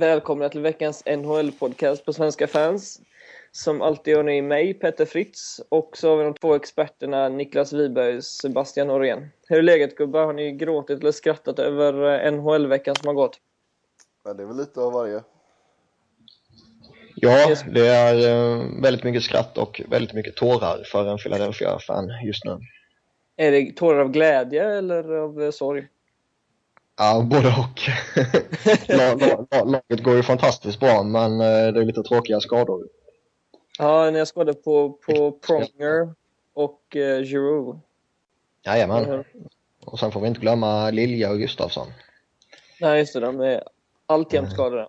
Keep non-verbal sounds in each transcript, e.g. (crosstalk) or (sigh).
Välkomna till veckans NHL-podcast på Svenska fans. Som alltid har ni mig, Petter Fritz, och så har vi de två experterna Niklas Wiberg och Sebastian Norén. Hur är läget gubbar? Har ni gråtit eller skrattat över eh, NHL-veckan som har gått? Ja, det är väl lite av varje. Ja, det är eh, väldigt mycket skratt och väldigt mycket tårar för en Philadelphia-fan just nu. Är det tårar av glädje eller av eh, sorg? Ja, både och. (laughs) Laget går ju fantastiskt bra, men det är lite tråkiga skador. Ja, när jag skadade på, på Pronger och uh, Giroud. Jajamän. Mm. Och sen får vi inte glömma Lilja och Gustafsson. Nej, just det. De är alltjämt mm. skadade.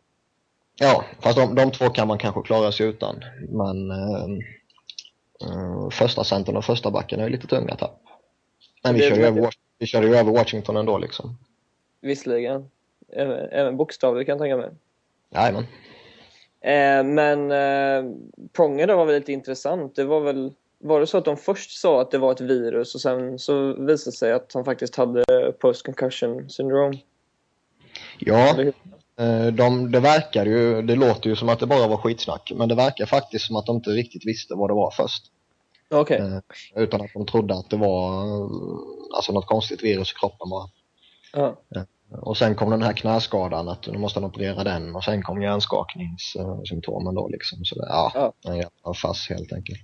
Ja, fast de, de två kan man kanske klara sig utan. Men uh, uh, första centern och första backen är lite tunga tapp. Men vi körde, över, vi körde ju över Washington ändå liksom. Visserligen. Även, även bokstavligt kan jag tänka mig. Jajamän. Eh, men eh, Pronger då var väl lite intressant. Det var väl var det så att de först sa att det var ett virus och sen så visade det sig att han faktiskt hade post concussion syndrome? Ja, eh, de, det verkar ju, det låter ju som att det bara var skitsnack, men det verkar faktiskt som att de inte riktigt visste vad det var först. Okej. Okay. Utan att de trodde att det var alltså något konstigt virus i kroppen bara. Ja. Och sen kom den här knäskadan, att nu måste han operera den och sen kom hjärnskakningssymptomen då liksom. Så det, ja, ja. jävla fass helt enkelt.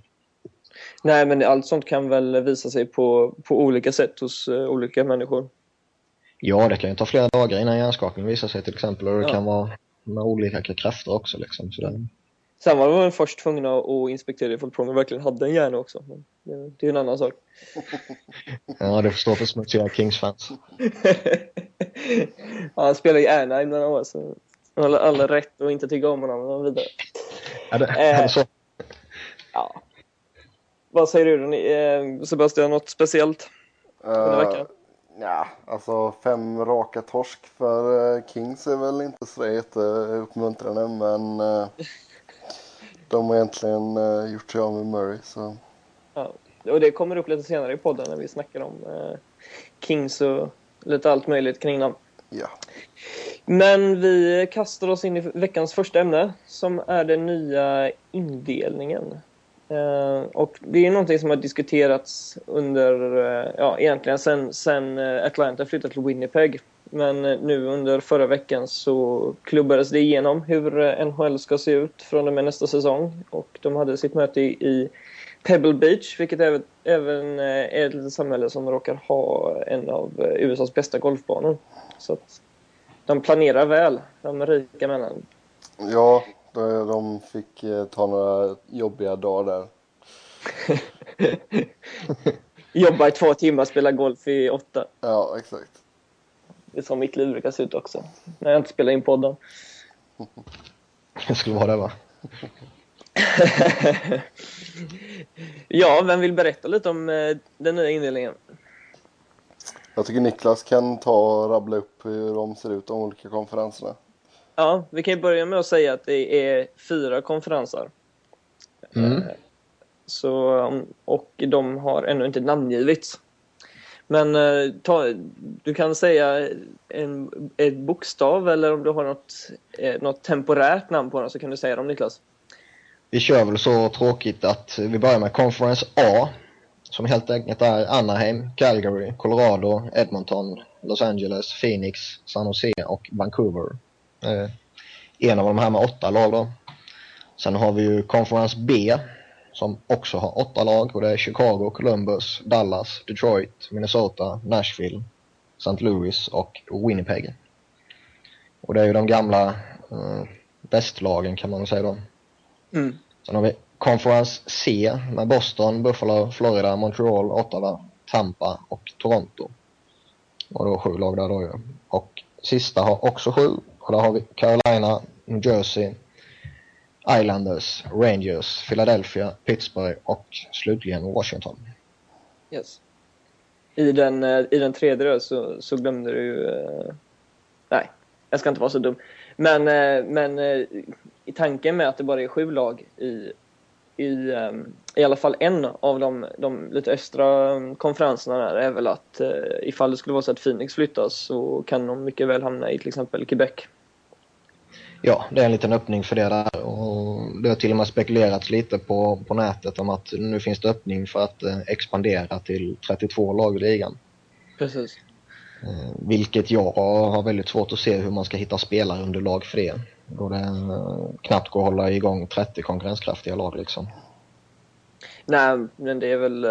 Nej, men allt sånt kan väl visa sig på, på olika sätt hos uh, olika människor? Ja, det kan ju ta flera dagar innan hjärnskakning visar sig till exempel och det ja. kan vara med olika krafter också liksom. Så det... Sen var de först tvungna att inspektera ifall Pronger verkligen hade en hjärna också. Men det, det är en annan sak. (laughs) ja, det förstår för smutsiga Kings-fans. (laughs) ja, han spelar i Anaheim några år så han har alla rätt att inte tycka om honom och vidare. Ja, det, eh, så. Ja. Vad säger du då, eh, Sebastian? Något speciellt under veckan? Ja, alltså fem raka torsk för uh, Kings är väl inte så jätteuppmuntrande men uh, de har egentligen uh, gjort sig av med Murray så. Ja, och det kommer upp lite senare i podden när vi snackar om Kings och lite allt möjligt kring dem. Ja. Men vi kastar oss in i veckans första ämne som är den nya indelningen. Uh, och det är någonting som har diskuterats under, uh, ja egentligen sen, sen uh, Atlanta flyttade till Winnipeg. Men nu under förra veckan så klubbades det igenom hur NHL ska se ut från och med nästa säsong. Och de hade sitt möte i, Pebble Beach, vilket även, även är ett litet samhälle som råkar ha en av USAs bästa golfbanor. Så att de planerar väl, de rika männen. Ja, de fick eh, ta några jobbiga dagar där. (laughs) Jobba i två timmar, spela golf i åtta. Ja, exakt. Det är så mitt liv brukar se ut också. När jag inte spelar in podden. Det skulle vara det va? (laughs) ja, vem vill berätta lite om eh, den nya indelningen? Jag tycker Niklas kan ta och rabbla upp hur de ser ut, de olika konferenserna. Ja, vi kan ju börja med att säga att det är fyra konferenser. Mm. Eh, så, och de har ännu inte namngivits. Men eh, ta, du kan säga en, en bokstav eller om du har något, eh, något temporärt namn på den så kan du säga dem Niklas. Vi kör väl så tråkigt att vi börjar med Conference A som helt enkelt är Anaheim, Calgary, Colorado, Edmonton, Los Angeles, Phoenix, San Jose och Vancouver. Eh, en av de här med åtta lag då. Sen har vi ju Conference B som också har åtta lag och det är Chicago, Columbus, Dallas, Detroit, Minnesota, Nashville, St. Louis och Winnipeg. Och det är ju de gamla eh, bästlagen kan man säga då. Mm. Sen har vi Conference C med Boston, Buffalo, Florida, Montreal, Ottawa, Tampa och Toronto. Och då sju lag där då ju. Och sista har också sju. Och där har vi Carolina, New Jersey, Islanders, Rangers, Philadelphia, Pittsburgh och slutligen Washington. Yes. I den, eh, i den tredje så, så glömde du ju... Eh, nej, jag ska inte vara så dum. Men, eh, men i tanken med att det bara är sju lag i i, i alla fall en av de, de lite östra konferenserna där är väl att ifall det skulle vara så att Phoenix flyttas så kan de mycket väl hamna i till exempel Quebec ja, det är en liten öppning för det där. Och det har till och med spekulerats lite på, på nätet om att nu finns det öppning för att eh, expandera till 32 lag i ligan. Precis. Eh, vilket jag har väldigt svårt att se hur man ska hitta spelarunderlag för det. Då det eh, knappt går att hålla igång 30 konkurrenskraftiga lag liksom. Nej, men det är väl...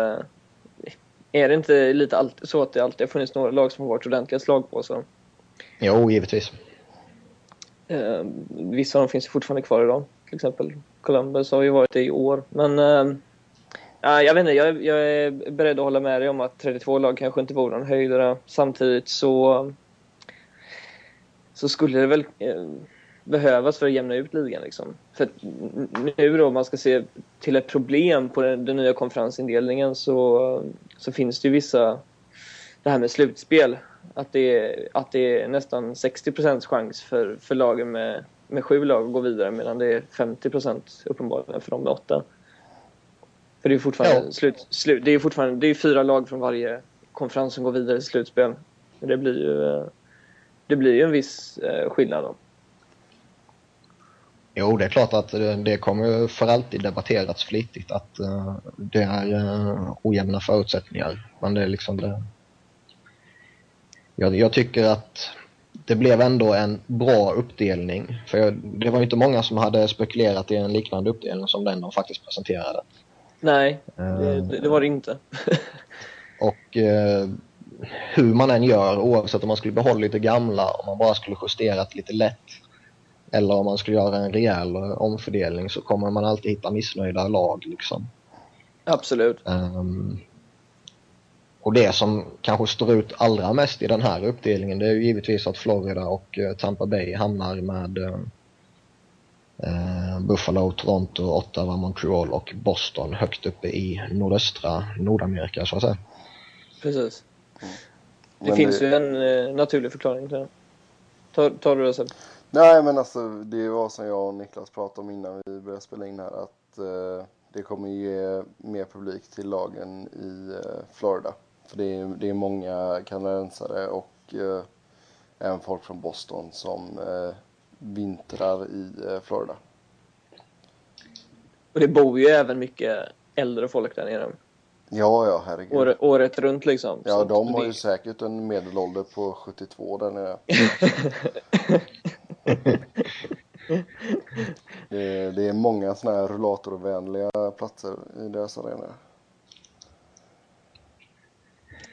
Är det inte lite så att det alltid har funnits några lag som har varit ordentliga slag på så? Jo, givetvis. Eh, vissa av dem finns ju fortfarande kvar idag. Till exempel Columbus har ju varit det i år. Men eh, jag vet inte, jag, jag är beredd att hålla med dig om att 32 lag kanske inte vore någon höjdare. Samtidigt så, så skulle det väl eh, behövas för att jämna ut ligan. Liksom. För nu då, om man ska se till ett problem på den, den nya konferensindelningen så, så finns det ju vissa, det här med slutspel, att det är, att det är nästan 60% chans för, för lagen med, med sju lag att gå vidare medan det är 50% uppenbarligen för de med åtta. För det är fortfarande, Ja. slut, slut, det är fortfarande det är fyra lag från varje konferens som går vidare till slutspel. Det blir ju, eh, det blir ju en viss eh, skillnad då. Jo, det är klart att det, det kommer för alltid debatterats flitigt att eh, det är ojämna förutsättningar. Men det är liksom det... Jag, jag tycker att det blev ändå en bra uppdelning. För jag, det var ju inte många som hade spekulerat i en liknande uppdelning som den de faktiskt presenterade. Nej, Eh, det, det, det var det inte. (laughs) Och eh, hur man än gör, oavsett om man skulle behålla det gamla, om man bara skulle justerat lite lätt eller om man skulle göra en rejäl eh, omfördelning så kommer man alltid hitta missnöjda lag. Liksom. Absolut. Ehm, och det som kanske står ut allra mest i den här uppdelningen det är ju givetvis att Florida och eh, Tampa Bay hamnar med eh, eh, Buffalo, Toronto, Ottawa, Montreal och Boston högt uppe i nordöstra Nordamerika så att säga. Precis. Det Men finns ju en eh, naturlig förklaring till det. Tar, tar du det Seb? Nej men alltså det var som jag och Niklas pratade om innan vi började spela in här att eh, det kommer ge mer publik till lagen i eh, Florida. För det är, det är många kanadensare och eh, även folk från Boston som eh, vintrar i eh, Florida. Och det bor ju även mycket äldre folk där nere. Ja, ja herregud. Året, året runt liksom. Ja, de har det- ju säkert en medelålder på 72 där nere. (laughs) det, det är många sådana här rullatorvänliga platser i deras arenor.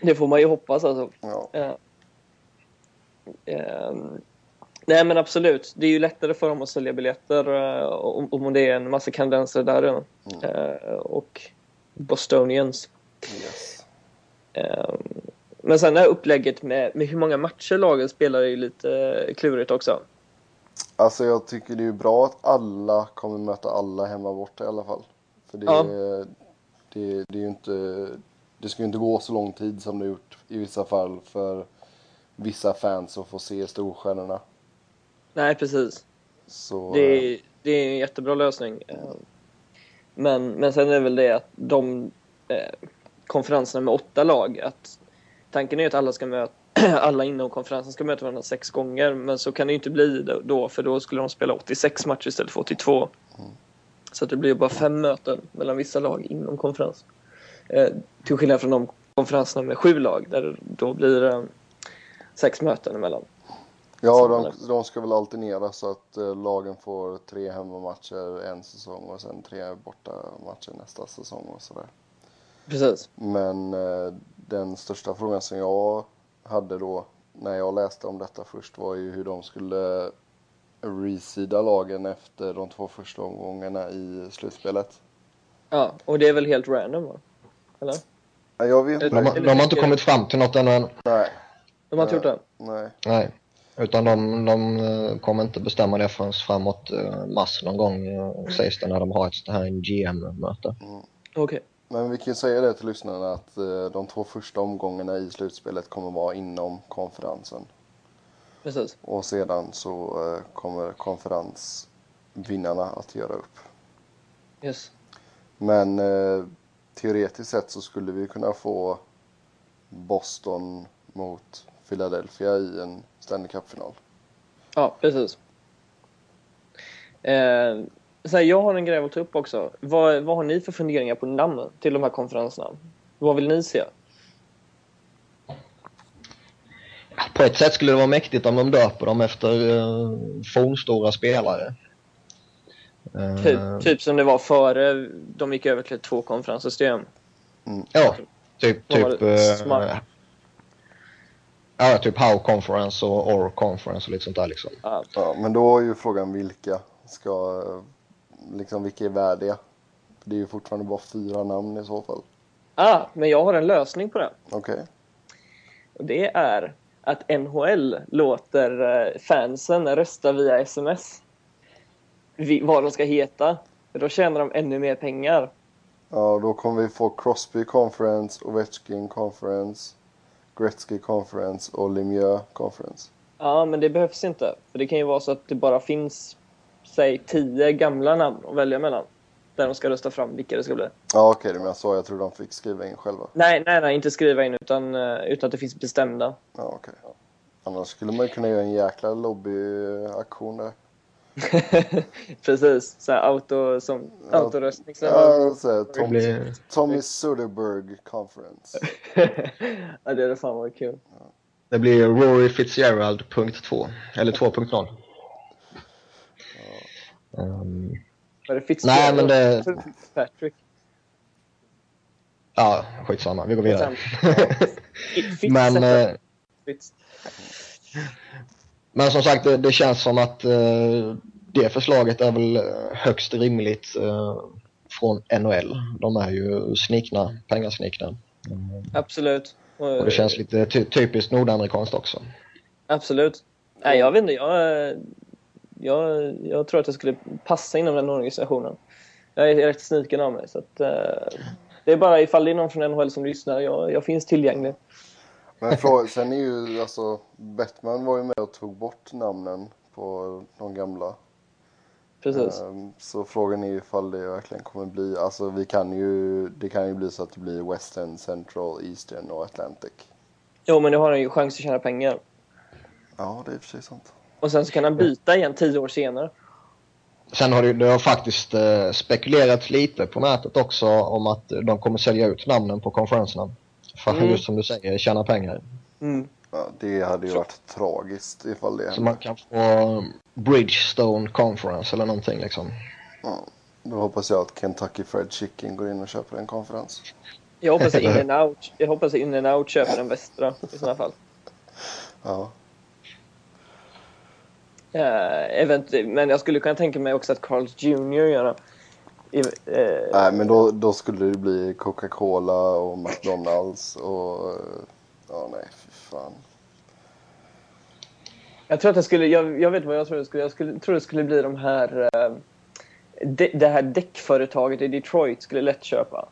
Det får man ju hoppas alltså. Ja. Ja. Ehm, nej men absolut, det är ju lättare för dem att sälja biljetter eh, om, om det är en massa kanadensare där redan. Eh, och Bostonians. Yes. Ehm, men sen det här upplägget med, med hur många matcher lagen spelar är ju lite klurigt också. Alltså jag tycker det är ju bra att alla kommer möta alla hemma borta i alla fall. För det, Ja. det, det är ju inte, det ska ju inte gå så lång tid som det gjort i vissa fall för vissa fans att få se storstjärnorna. Nej precis. Så, Det är, det är en jättebra lösning. Eh, Men, men sen är det väl det att de eh, konferenserna med åtta lag, att tanken är att alla ska möta (clears throat) alla inom konferensen ska möta varandra sex gånger, men så kan det ju inte bli då- för då skulle de spela 86 matcher istället för 82. Så att det blir bara fem möten mellan vissa lag inom konferensen. Eh, till skillnad från de konferenserna med sju lag, där då blir det sex möten emellan. Ja, de, de ska väl alternera så att eh, lagen får tre hemmamatcher en säsong och sen tre borta matcher nästa säsong och sådär. Precis. Men eh, den största frågan som jag hade då när jag läste om detta först var ju hur de skulle resida lagen efter de två första omgångarna i slutspelet. Ja, och det är väl helt random va? Eller? Nej, Jag vet De, har- inte. de har inte kommit fram till något ännu. än. Nej, De har inte gjort det? nej. Nej. Utan de, de eh, kommer inte bestämma det förrän framåt eh, mars någon gång eh, sägs det när de har ett sånt här GM-möte. Okej. Men vi kan ju säga det till lyssnarna att de två första omgångarna i slutspelet kommer vara inom konferensen. Precis. Och sedan så kommer konferensvinnarna att göra upp. Yes. Men teoretiskt sett så skulle vi kunna få Boston mot Philadelphia i en Stanley Cup-final. Ja, precis. Eh, så här, jag har en grej att ta upp också. Vad, vad har ni för funderingar på namn till de här konferenserna? Vad vill ni se? På ett sätt skulle det vara mäktigt om de döper dem efter uh, fornstora spelare. Uh, typ, typ som det var före de gick över till ett tvåkonferenssystem. Mm. Ja, typ... typ uh, ja, typ How Conference och Or Conference och lite sånt där liksom. Ja. ja, men då är ju frågan vilka ska... Liksom vilka är värdiga? Det är ju fortfarande bara fyra namn i så fall. Ah, men jag har en lösning på det. Okej. Okay. Det är att NHL låter eh, fansen rösta via sms vad de ska heta. Då tjänar de ännu mer pengar. Ja, då kommer vi få Crosby Conference, Ovechkin Conference, Gretzky Conference och Lemieux Conference. Ja, men det behövs inte. För det kan ju vara så att det bara finns, säg, tio gamla namn att välja mellan. Där de ska rösta fram vilka det ska bli. Ja, okej, okay, du menar så. Jag tror de fick skriva in själva. Nej, nej, nej, inte skriva in utan, eh, utan att det finns bestämda. Ja, okej. Okay. Annars skulle man ju kunna göra en jäkla lobbyaktion där. (laughs) Precis, så här auto, som, ja, autoröstning. Så ja, så Tom, blir... Tommy Soderberg Conference. (laughs) ja, det är det fan vad kul. Ja. Det blir Rory Fitzgerald punkt 2, eller 2.0. Ja. Um... Var det Fitzgerald? Nej, men det... Patrick? Ja, skitsamma. Vi går vidare. (laughs) men... Eh... Men som sagt, det, det känns som att uh, det förslaget är väl högst rimligt uh, från NHL. De är ju snikna, pengasnikna. Mm. Absolut. Och, det känns lite ty typiskt nordamerikanskt också. Absolut. Nej, jag vet inte. Jag, jag, jag tror att jag skulle passa inom den organisationen. Jag är rätt sniken av mig. Så att, uh, det är bara ifall det är någon från NHL som lyssnar. Jag, jag finns tillgänglig. Men fråga, sen är ju alltså, Batman var ju med och tog bort namnen på de gamla. Precis. Um, så frågan är ju ifall det verkligen kommer bli, alltså vi kan ju, det kan ju bli så att det blir Western, Central, Eastern och Atlantic. Jo, men nu har han ju chans att tjäna pengar. Ja, det är precis sant. Och sen så kan han byta igen tio år senare. Sen har det, det har faktiskt eh, spekulerats lite på nätet också om att de kommer sälja ut namnen på konferenserna. För mm. just som du säger, tjäna pengar. Mm. Ja, det hade ju så. varit tragiskt ifall det Så man kan få Bridgestone Conference eller någonting liksom. Ja, då hoppas jag att Kentucky Fried Chicken går in och köper en konferens. Jag hoppas att (laughs) In and Out, jag hoppas att In and Out köper den västra i sådana fall. Ja. Uh, men jag skulle kunna tänka mig också att Carls Jr gör det. Uh, Nej, men då, då skulle det bli Coca-Cola och McDonalds och... Uh, ja, nej, fy fan. Jag tror att det skulle, jag, jag vet vad jag tror det skulle, jag skulle, tror det skulle bli de här, uh, de, det här däckföretaget i Detroit skulle lätt köpa.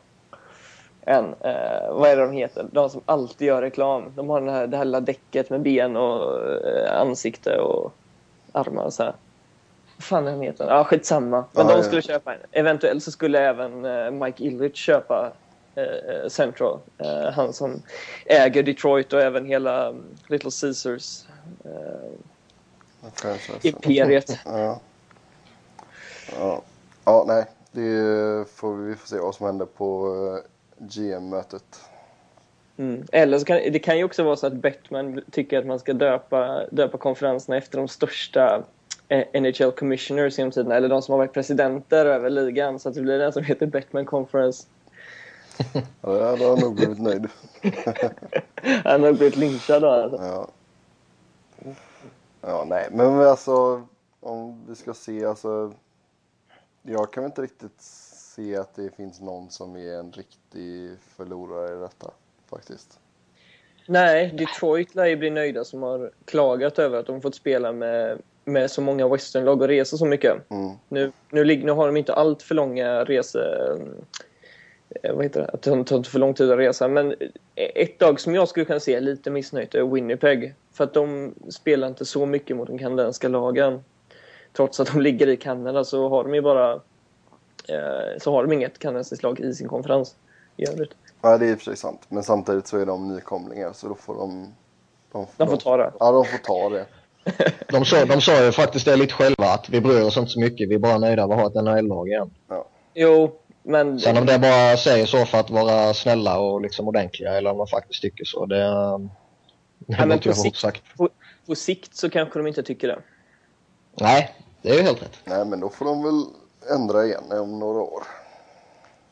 En, uh, vad är det de heter? De som alltid gör reklam. De har den här, det här lilla däcket med ben och uh, ansikte och armar och så här. Vad fan är den heter? Ja, skitsamma. Men ah, de skulle ja. köpa en. Eventuellt så skulle även uh, Mike Ilrich köpa uh, Central. Uh, han som äger Detroit och även hela um, Little Caesars imperiet. (laughs) ja. ja. Ja, nej. Det får vi, vi får se vad som händer på GM-mötet. Mm. Eller så kan det kan ju också vara så att Bettman tycker att man ska döpa, döpa konferenserna efter de största eh, NHL commissioners genom tiderna, eller de som har varit presidenter över ligan, så att det blir den som heter Bettman Conference. (laughs) ja, då hade han nog blivit nöjd. (laughs) han har nog blivit lynchad då alltså. Ja. Ja, nej, men alltså om vi ska se, alltså jag kan inte riktigt se att det finns någon som är en riktig förlorare i detta faktiskt. Nej, Detroit lär ju bli nöjda som har klagat över att de fått spela med, med så många westernlag och resa så mycket. Mm. Nu, nu, nu har de inte allt för långa resor eh, vad heter det? Att det tar för lång tid att resa. Men ett lag som jag skulle kunna se lite missnöjt är Winnipeg. För att de spelar inte så mycket mot de kanadensiska lagen. Trots att de ligger i Kanada så har de ju bara eh, så har de inget kanadensiskt lag i sin konferens i övrigt. Ja, det är i och för sig sant. Men samtidigt så är de nykomlingar så då får de... De, de får ta det? Ja, de får ta det. De sa, de sa ju faktiskt det lite själva att vi bryr oss inte så mycket, vi är bara nöjda med att ha ett NHL-lag igen. Jo, men... Sen om det bara säger så för att vara snälla och liksom ordentliga eller om de faktiskt tycker så, det, det Ja, men på sikt- sagt. På sikt så kanske de inte tycker det. Nej, det är ju helt rätt. Nej, men då får de väl ändra igen om några år.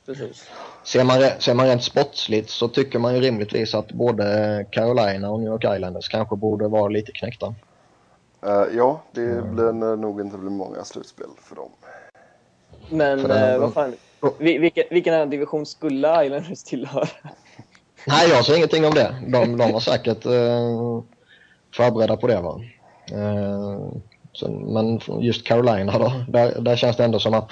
Precis. Ser man, ser man rent sportsligt så tycker man ju rimligtvis att både Carolina och New York Islanders kanske borde vara lite knäckta. Eh, ja, det blir nog inte bli många slutspel för dem. Men För eh, vad fan. Vi- Vilken, vilken annan division skulle Islanders tillhöra? (laughs) Nej, jag säger ingenting om det. De, de var säkert eh, förberedda på det. Va? Eh, så, men just Carolina då, där, där känns det ändå som att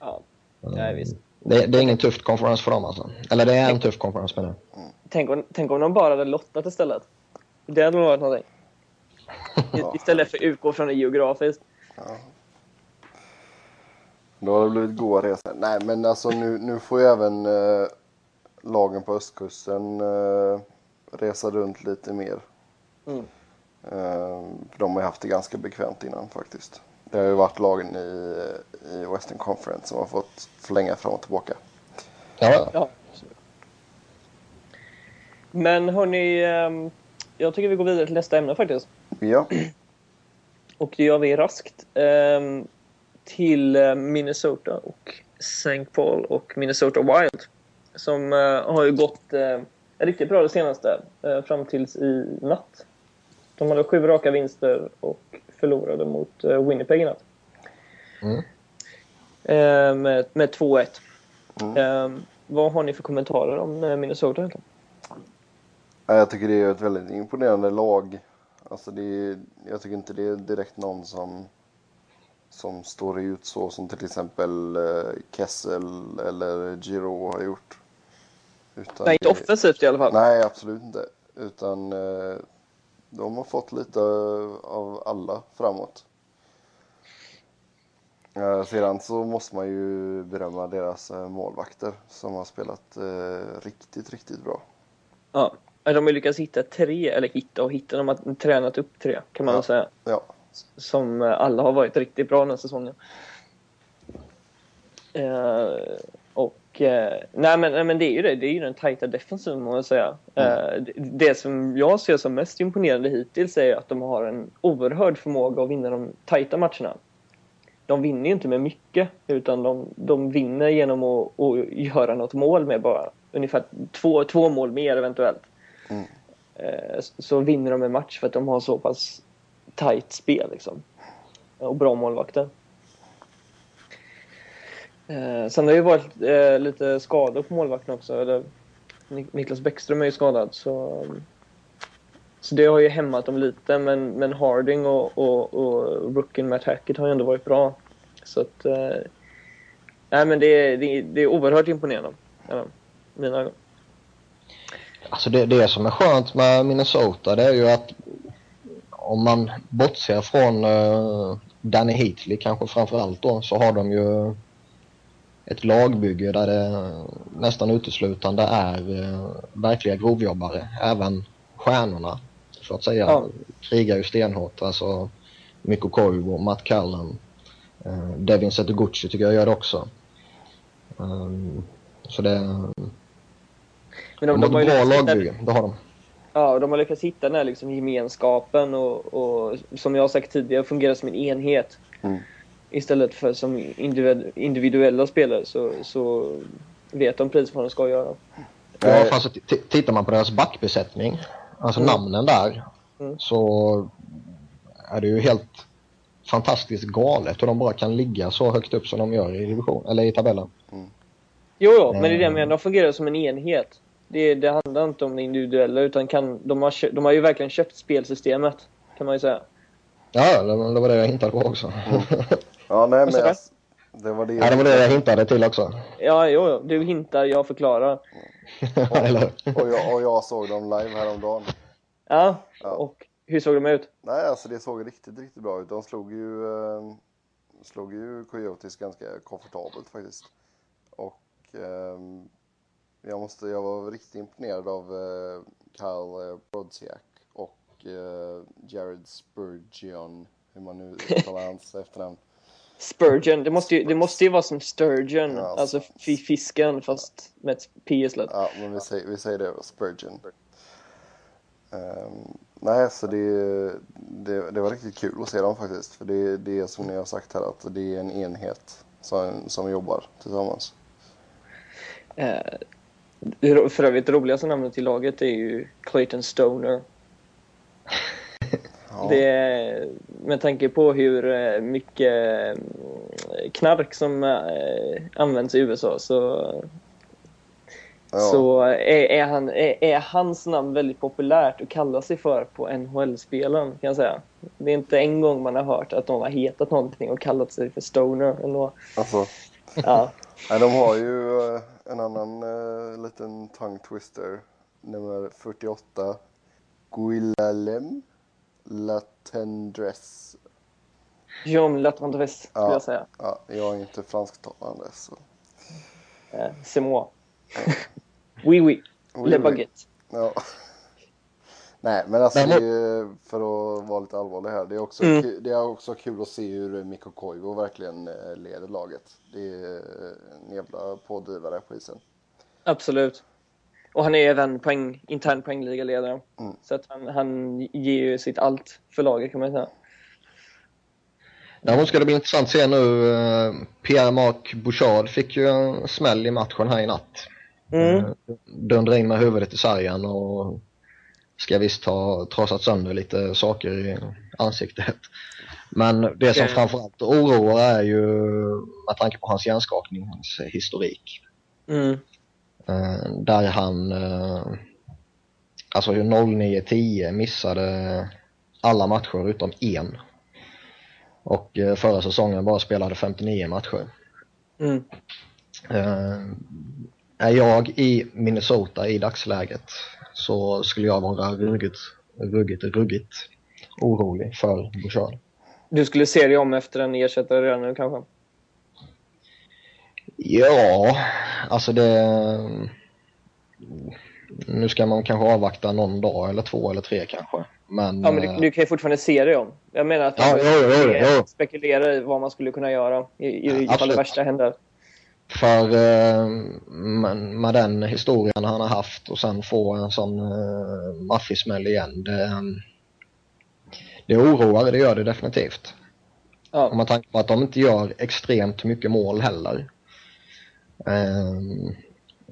Ja, nej, visst. det, det är ingen tuff konferens för dem alltså. Eller det är en tuff konferens med det. Tänk, om, tänk om de bara hade lottat istället. Det hade nog varit någonting. Ja. (laughs) istället för utgå från det geografiskt. Då har det blivit goda resor. Nej, men alltså nu, nu får ju även eh, lagen på östkusten eh, resa runt lite mer. Mm. Eh, för de har ju haft det ganska bekvämt innan faktiskt. Det har ju varit lagen i, i Western Conference som har fått förlänga fram och tillbaka. Ja, Ja. Men hörni, ehm, jag tycker vi går vidare till nästa ämne faktiskt. Ja, Och det gör vi raskt. ehm, till eh, Minnesota och St. Paul och Minnesota Wild. Som eh, har ju gått eh, riktigt bra det senaste, eh, fram tills i natt. De hade sju raka vinster och förlorade mot eh, Winnipeg i natt. Mm. Eh, med, med 2-1. Mm. Eh, vad har ni för kommentarer om eh, Minnesota jag tycker det är ett väldigt imponerande lag. Alltså det jag tycker inte det är direkt någon som, som står ut så som till exempel eh, Kessel eller Giro har gjort. Utan Nej, inte offensivt i alla fall. Nej, absolut inte. Utan eh, de har fått lite av alla framåt. Eh, sedan så måste man ju berömma deras målvakter som har spelat riktigt, riktigt bra. Ja. De har lyckats hitta tre, eller hitta och hitta, de har tränat upp tre kan man Ja. säga. Ja, Som eh, alla har varit riktigt bra den här säsongen. Eh, och eh, nej, men, nej men det är ju det, det är ju den tajta defensiven må man säga. Eh, det, det som jag ser som mest imponerande hittills är att de har en oerhörd förmåga att vinna de tajta matcherna. De vinner ju inte med mycket utan de, de vinner genom att, att göra något mål med bara ungefär två, två mål mer eventuellt. Mm. Så vinner de en match för att de har så pass tajt spel liksom. Och bra målvakter. Eh, sen har det ju varit eh, lite skador på målvakten också. Eller, Niklas Bäckström är ju skadad så, så det har ju hämmat dem lite. Men, men Harding och, och, och rookien Matt Hackett har ju ändå varit bra. Så att... Eh, nej men det är, det, är, det är oerhört imponerande. Ja, mina ögon. Alltså det, det som är skönt med Minnesota det är ju att om man bortser från uh, Danny Heatley kanske framför allt då så har de ju ett lagbygge där det nästan uteslutande är uh, verkliga grovjobbare. Även stjärnorna så att säga Ja. krigar ju stenhårt. Alltså Mikko Koivu, Matt Callan, uh, Devin Zettergucci tycker jag gör det också. Um, så det, Men de, de, har de, har bra hitta, lagbygge, det har de. ja, de har lyckats hitta den här liksom gemenskapen och, och som jag har sagt tidigare fungera som en enhet. Mm. Istället för som individ, individuella spelare så, så vet de precis vad de ska göra. Ja, Nej. fast tittar man på deras backbesättning, alltså Mm. namnen där, Mm. så är det ju helt fantastiskt galet hur de bara kan ligga så högt upp som de gör i division, eller i tabellen. Jo, jo, men det är det jag Mm. menar. De fungerar som en enhet. Det, det handlar inte om det individuella utan kan, de, har, de har ju verkligen köpt spelsystemet kan man ju säga. Ja, det, det var det jag hintade på också. ja nej, men jag, det var det. ja, det var det jag hintade till också. Ja, jo, jo. Du hintar, jag förklarar. (laughs) eller hur? Och jag, och jag såg dem live häromdagen. Ja, Ja. och hur såg de ut? Nej, alltså det såg riktigt, riktigt bra ut. De slog ju, eh, slog ju Coyotes ganska komfortabelt faktiskt. Och eh, jag, måste, jag var riktigt imponerad av eh, Kyle eh, Brodziak och eh, Jared Spurgeon, hur man nu uttalar hans (laughs) efternamn. Spurgeon, det måste ju, det måste ju vara som Sturgeon, Ja, alltså fi- fisken fast med ett P istället. Ja, men vi säger, vi säger det, Spurgeon. Ehm, nej, så det, det, det var riktigt kul att se dem faktiskt. För det, det är som ni har sagt här, att det är en enhet som, som jobbar tillsammans. Det för övrigt, det roligaste namnet till laget är ju Clayton Stoner. (laughs) Ja, Det med tanke på hur eh, mycket eh, knark som eh, används i USA så, ja, så är, är, han, är, är hans namn väldigt populärt att kalla sig för på NHL-spelen kan jag säga. Det är inte en gång man har hört att någon har hetat någonting och kallat sig för Stoner. Ändå. alltså, Ja. (laughs) nej, de har ju eh, en annan eh, liten tongue twister. Nummer 48. Guilalem Latendresse. Jean Latendresse skulle Ja. jag säga. Ja, jag är inte fransktalande så. Eh, C'est moi. (laughs) Oui, oui. Oui, Le oui. baguette. Ja. Nej, men alltså Men- det är, för att vara lite allvarlig här. Det är också, Mm. kul, det är också kul att se hur Mikko Koivu verkligen eh, leder laget. Det är en jävla pådrivare på isen. Absolut. Och han är även poäng, intern poängligaledare. Mm. Så att han, han ger ju sitt allt för laget kan man säga. Däremot ska det bli intressant att se nu. eh, Pierre-Marc Bouchard fick ju en smäll i matchen här i natt. Mm. Eh, Dundrade in med huvudet i sargen och ska visst ha trasat sönder lite saker i ansiktet. Men det som Okej. framförallt oroar är ju med tanke på hans hjärnskakningshistorik. Mm. Eh, där han, eh, alltså 09-10 missade alla matcher utom en. Och eh, förra säsongen bara spelade 59 matcher. Mm. Eh, är jag i Minnesota i dagsläget så skulle jag vara ruggigt, ruggigt, ruggigt orolig för Bouchard. Du skulle se dig om efter en ersättare redan nu kanske? Ja, alltså det... Nu ska man kanske avvakta någon dag eller två eller tre kanske. Men, Ja, men du, du kan ju fortfarande se dig om. Jag menar att Ja, man jo, jo, jo, jo. spekulera i vad man skulle kunna göra i, i, ifall det värsta händer. För eh, med, den historien han har haft och sen få en sån eh, maffismäll igen. Det, eh, det oroar, det gör det definitivt. Om Ja, man tänker på att de inte gör extremt mycket mål heller. Eh,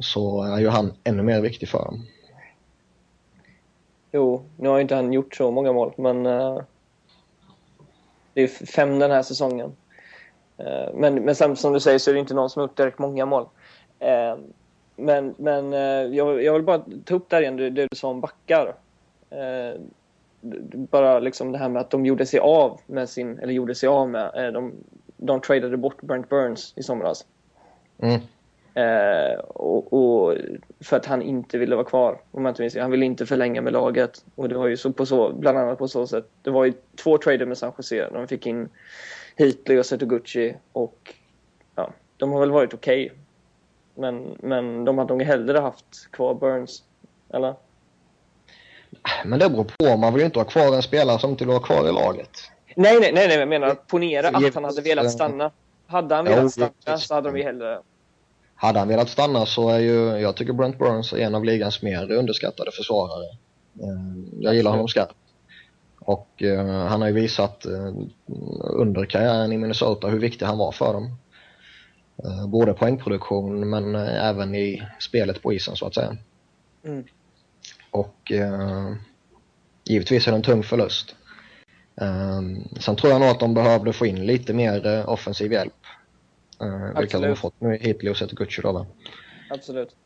så är ju han ännu mer viktig för dem. jo, nu har ju inte han gjort så många mål, men eh, det är fem den här säsongen. Eh, men, men sen, som du säger så är det inte någon som har gjort direkt många mål. Eh, men men eh, jag, jag vill bara ta upp där igen det, det du sa om backar. Bara liksom det här med att de gjorde sig av med sin, eller gjorde sig av med, de, de tradade bort Brent Burns i somras. Mm. Eh, och, och för att han inte ville vara kvar. Om inte minns. Han ville inte förlänga med laget. Och det var ju så på så, bland annat på så sätt. Det var ju två trader med San Jose. De fick in Heatley och Setoguchi och ja, de har väl varit okej. Men, men de hade nog hellre haft kvar Burns. Eller? Men det beror på, man vill ju inte ha kvar en spelare som inte vill vara kvar i laget. Nej, nej, nej, nej jag menar ponera att han hade velat stanna. Hade han velat stanna så hade de ju hellre... Hade han velat stanna så är ju, jag tycker Brent Burns är en av ligans mer underskattade försvarare. Eh, Jag gillar honom skarpt. Och eh, han har ju visat eh, under karriären i Minnesota hur viktig han var för dem. Eh, både poängproduktion men även i spelet på isen så att säga. Mm. Och givetvis är det en tung förlust. Sen tror jag nog att de behövde få in lite mer offensiv hjälp. Vilket de har fått nu i Hitley och va. Absolut.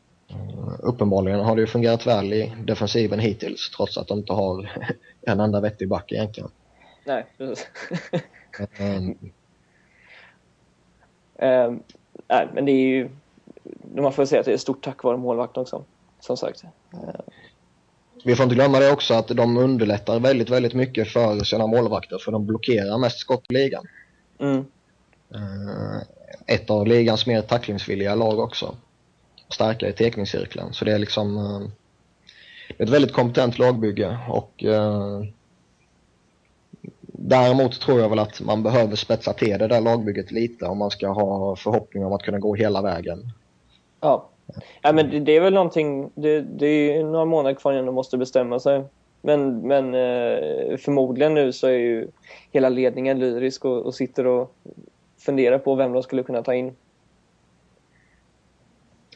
Uppenbarligen har det ju fungerat väl i defensiven hittills trots att de inte har (laughs) en enda vettig back egentligen. Nej, precis. (laughs) Eh, Eh, nej, men det är ju... Man får säga att det är stort tack vare målvakten också. Som sagt. Vi får inte glömma det också att de underlättar väldigt, väldigt mycket för sina målvakter för de blockerar mest skott i ligan. Mm. Eh, Ett av ligans mer tacklingsvilliga lag också. Starka i tekningscirkeln. Så det är liksom eh, det är ett väldigt kompetent lagbygge och eh, Däremot tror jag väl att man behöver spetsa till det där lagbygget lite om man ska ha förhoppning om att kunna gå hela vägen. Ja, ja men det, det är väl någonting, det, det är några månader kvar innan de måste bestämma sig. Men, men eh, förmodligen nu så är ju hela ledningen lyrisk och, och sitter och funderar på vem de skulle kunna ta in.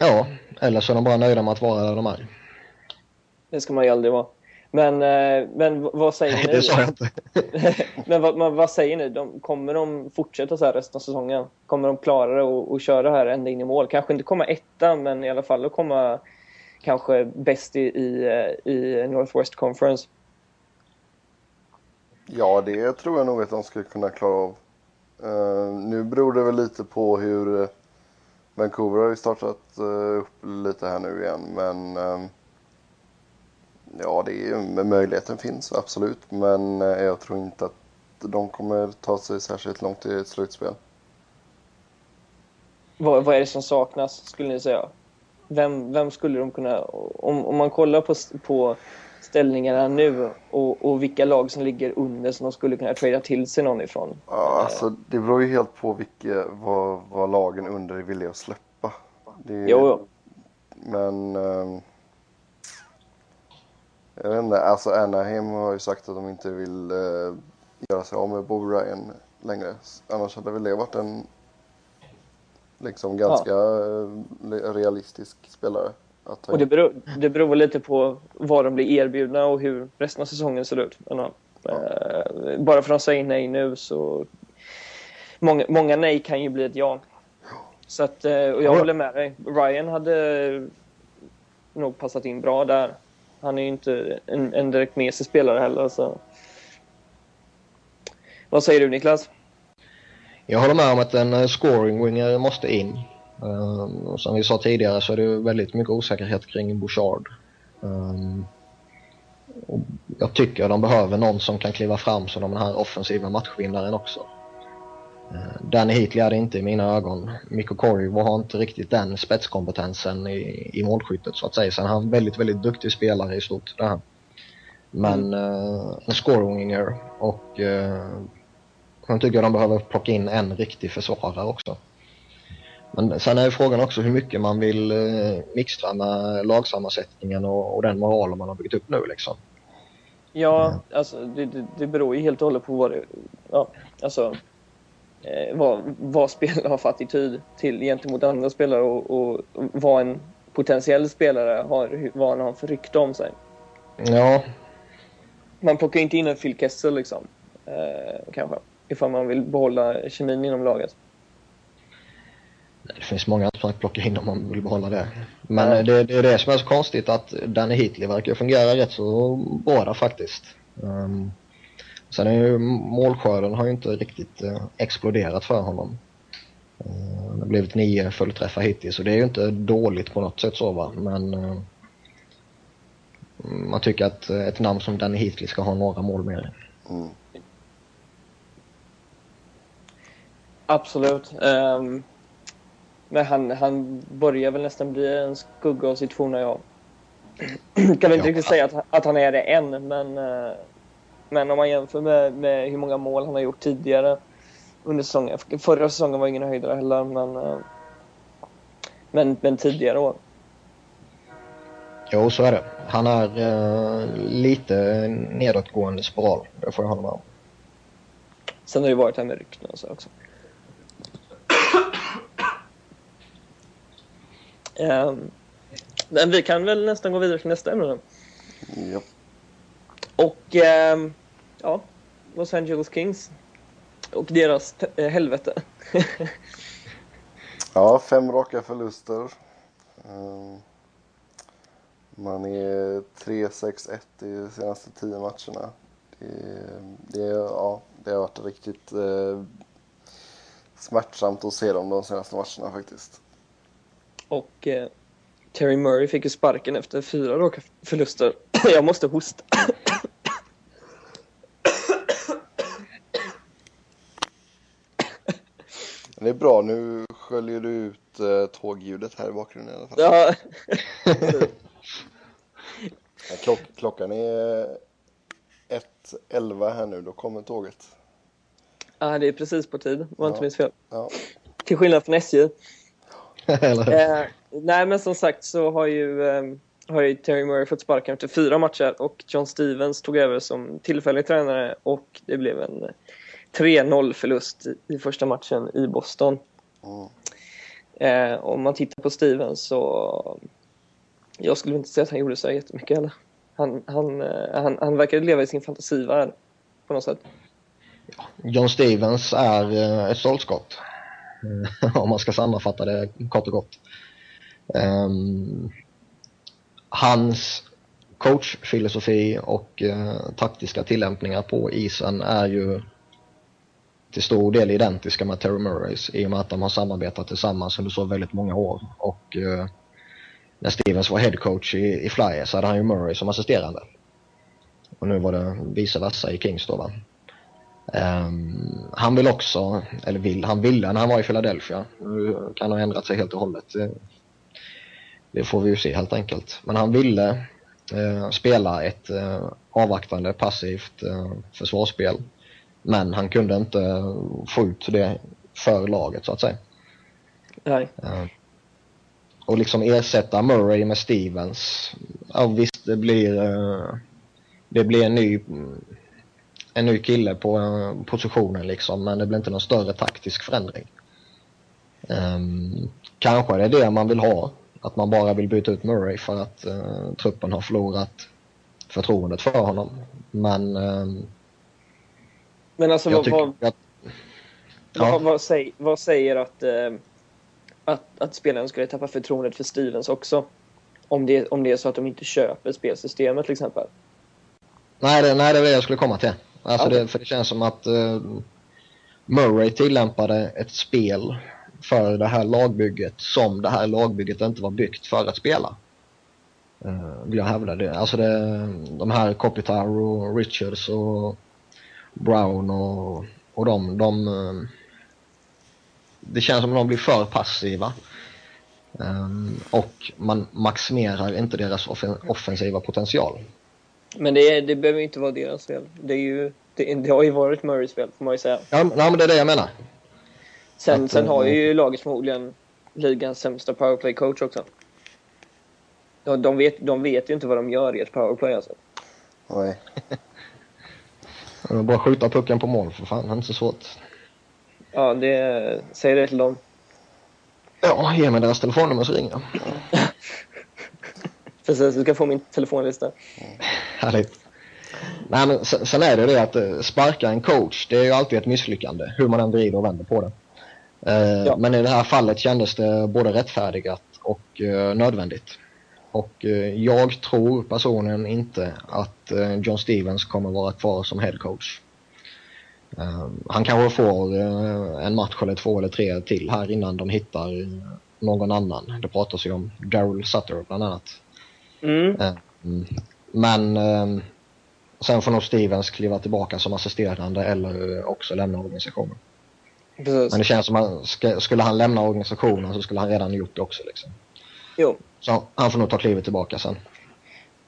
Ja, eller så är de bara nöjda med att vara där de är. Det ska man ju aldrig vara. Men, eh, men vad säger Nej, ni? det sa jag inte. (laughs) men vad, men vad säger ni? De, kommer de fortsätta så här resten av säsongen? Kommer de klara det och, och köra här ända in i mål? Kanske inte komma etta, men i alla fall att komma kanske bäst i, i, eh, i Northwest Conference. Ja, det tror jag nog att de skulle kunna klara av. Uh, nu beror det väl lite på hur uh, Vancouver har ju startat eh, upp lite här nu igen, men ehm, ja, det är, möjligheten finns absolut, men eh, jag tror inte att de kommer ta sig särskilt långt i ett slutspel. Vad, vad är det som saknas, skulle ni säga? Vem, vem skulle de kunna... Om, om man kollar på, på ställningarna nu och, och vilka lag som ligger under som de skulle kunna trada till sig någon ifrån? Ja, alltså det beror ju helt på vilka, vad, vad lagen under är villiga att släppa. Det Jo, jo. Men... ehm, jag vet inte, alltså Anaheim har ju sagt att de inte vill eh, göra sig av med Bo Ryan längre. Annars hade väl det varit en liksom ganska eh, realistisk spelare. Att ta Och det beror, det beror lite på vad de blir erbjudna och hur resten av säsongen ser ut. Men, ja, eh, bara för att de säger nej nu så... Många, många nej kan ju bli ett ja. Så att, eh, och jag Ja. håller med dig. Ryan hade nog passat in bra där. Han är ju inte en, en direkt mesig spelare heller. Så. Vad säger du Niklas? Jag håller med om att en eh, scoring winger måste in. Um, och som vi sa tidigare så är det väldigt mycket osäkerhet kring Bouchard. Um, och jag tycker de behöver någon som kan kliva fram som den här offensiva matchvinnaren också. Uh, Danny Heatley är det inte i mina ögon. Mikko Koivu har inte riktigt den spetskompetensen i, i målskyttet så att säga. Sen är han en väldigt, väldigt duktig spelare i stort. Det här. Men uh, en scoring winger och uh, Sen tycker jag de behöver plocka in en riktig försvarare också. Men sen är ju frågan också hur mycket man vill eh, mixtra med lagsammansättningen och, och den moralen man har byggt upp nu liksom. Ja, alltså det, det, det beror ju helt och hållet på vad det, ja, alltså, eh, vad, vad spelare har för attityd till gentemot andra spelare och, och, vad en potentiell spelare har, vad han har för rykte om sig. Ja, Man plockar inte in en Phil Kessel liksom, eh, kanske, ifall man vill behålla kemin inom laget. Det finns många att plocka in om man vill behålla det. Men Ja. eh, det, det är det som är så konstigt att Danny Heatley verkar fungera rätt så bra där faktiskt. Um, sen är ju målskörden har ju inte riktigt eh, exploderat för honom. Uh, det har blivit nio fullträffar hittills och det är ju inte dåligt på något sätt så va, men eh, man tycker att ett namn som Danny Heatley ska ha några mål mer. Mm. Absolut. Ehm, men han, han börjar väl nästan bli en skugga av sitt forna jag. kan väl inte Ja. riktigt säga att, att han är det än, men, eh, men om man jämför med, med hur många mål han har gjort tidigare under säsongen. Förra säsongen var ingen höjdare heller, men, eh, men, men tidigare år. Jo, så är det. Han är eh, lite nedåtgående spiral, det får jag hålla med om. Sen har det ju varit här med rykten och så också. Men vi kan väl nästan gå vidare till nästa ämne. Japp. Och ehm, ja, Los Angeles Kings och deras eh, helvete. (laughs) Ja, fem raka förluster. Ehm, Man är 3-6-1 i de senaste tio matcherna. Det, det, ja, det har varit riktigt eh, smärtsamt att se dem de senaste matcherna faktiskt. Och eh, Terry Murray fick ju sparken efter fyra raka förluster. (clears throat) Jag måste hosta. Det är bra, nu sköljer du ut eh, tågljudet här i bakgrunden i alla fall. Ja, Ja, klock, klockan är 1.11 här nu, då kommer tåget. Ja, det är precis på tid, var inte Ja. minst fel. Ja. Till skillnad från SJ. (laughs) Eh, nej, men som sagt så har ju, eh, har ju Terry Murray fått sparken efter fyra matcher och John Stevens tog över som tillfällig tränare och det blev en 3-0 förlust i, i första matchen i Boston. Mm. Eh, om man tittar på Stevens så... Jag skulle inte säga att han gjorde så jättemycket heller. Han, han, eh, han, han verkade leva i sin fantasivärld på något sätt. John Stevens är eh, ett stoltskott. Eh, (laughs) om man ska sammanfatta det kort och gott. Um, hans coachfilosofi och uh, taktiska tillämpningar på isen är ju till stor del identiska med Terry Murrays i och med att de har samarbetat tillsammans under så väldigt många år. Och uh, när Stevens var headcoach i, i Flyers hade han ju Murray som assisterande. Och nu var det vice versa i Kings då va. Ehm, han vill också, eller vill, han ville när han var i Philadelphia. Nu kan han ha ändrat sig helt och hållet. Det, får vi ju se helt enkelt. Men han ville eh, spela ett eh, avvaktande, passivt eh, försvarsspel. Men han kunde inte få ut det för laget så att säga. Nej. Eh, och liksom ersätta Murray med Stevens. Ja visst, det blir, det blir en ny, en ny kille på eh, positionen liksom, men det blir inte någon större taktisk förändring. Um, kanske det är det man vill ha, att man bara vill byta ut Murray för att eh, truppen har förlorat förtroendet för honom. Men ehm, Men alltså vad, vad, att... Ja. vad, vad, säger, vad säger att, eh, att, att spelaren skulle tappa förtroendet för Stevens också? Om det, om det är så att de inte köper spelsystemet till exempel. Nej, det, nej, det är det jag skulle komma till. Alltså Okej. det, för det känns som att eh, Murray tillämpade ett spel för det här lagbygget som det här lagbygget inte var byggt för att spela. Uh, vill jag hävda det. Alltså det, de här Kopitar och Richards och Brown och, och de, de eh, det känns som att de blir för passiva. Ehm, och man maximerar inte deras offen, offensiva potential. Men det, det behöver ju inte vara deras fel. Det, är ju, det, det har ju varit Murrays fel får man ju säga. Ja, men- det är det jag menar. Sen, Att, sen har eh, ju laget förmodligen ligans sämsta powerplay-coach också. Ja, de, vet, de vet ju inte vad de gör i ett powerplay alltså. Nej. Det är Bara skjuta pucken på mål för fan, det är inte så svårt. Ja, det, säg det till dem. Ja, ge mig deras telefonnummer så ringer jag. (laughs) Precis, du ska få min telefonlista. (laughs) Härligt. Nej, men sen, sen är det det att eh, sparka en coach, det är ju alltid ett misslyckande, hur man än vrider och vänder på det. Eh, Ja. Men i det här fallet kändes det både rättfärdigat och eh, nödvändigt. Och eh, jag tror personligen inte att eh, John Stevens kommer vara kvar som head coach. Eh, han kanske får eh, en match eller två eller tre till här innan de hittar någon annan. Det pratas ju om Daryl Sutter bland annat. Mm. Eh, mm. Men eh, sen får nog Stevens kliva tillbaka som assisterande eller också lämna organisationen. Precis. Men det känns som att skulle han lämna organisationen så skulle han redan gjort det också. Liksom. Jo. Så han får nog ta klivet tillbaka sen.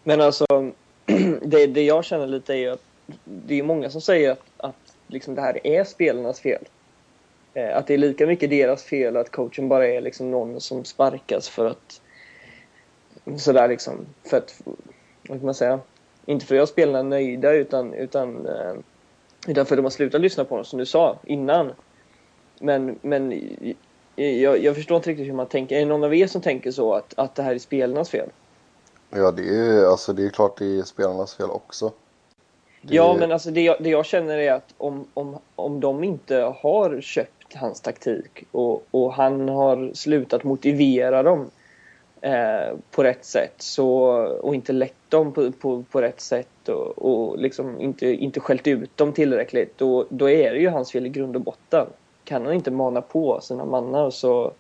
Men alltså, (clears throat) det, det jag känner lite är ju att det är många som säger att, att liksom det här är spelarnas fel. Eh, Att det är lika mycket deras fel att coachen bara är liksom någon som sparkas för att sådär liksom, för att, vad kan man säga, inte för att göra spelarna nöjda utan, utan, eh, utan för att de har slutat lyssna på dem som du sa innan. Men, men jag, jag förstår inte riktigt hur man tänker. Är det någon av er som tänker så att, att det här är spelarnas fel? Ja, det är, alltså, det är klart det är spelarnas fel också. Det, Ja, men alltså det jag, det jag känner är att om, om, om de inte har köpt hans taktik och, och han har slutat motivera dem eh, på rätt sätt så, och inte lett dem på, på, på rätt sätt och, och liksom inte, inte skällt ut dem tillräckligt då, då är det ju hans fel i grund och botten. Kan han inte mana på sina mannar så,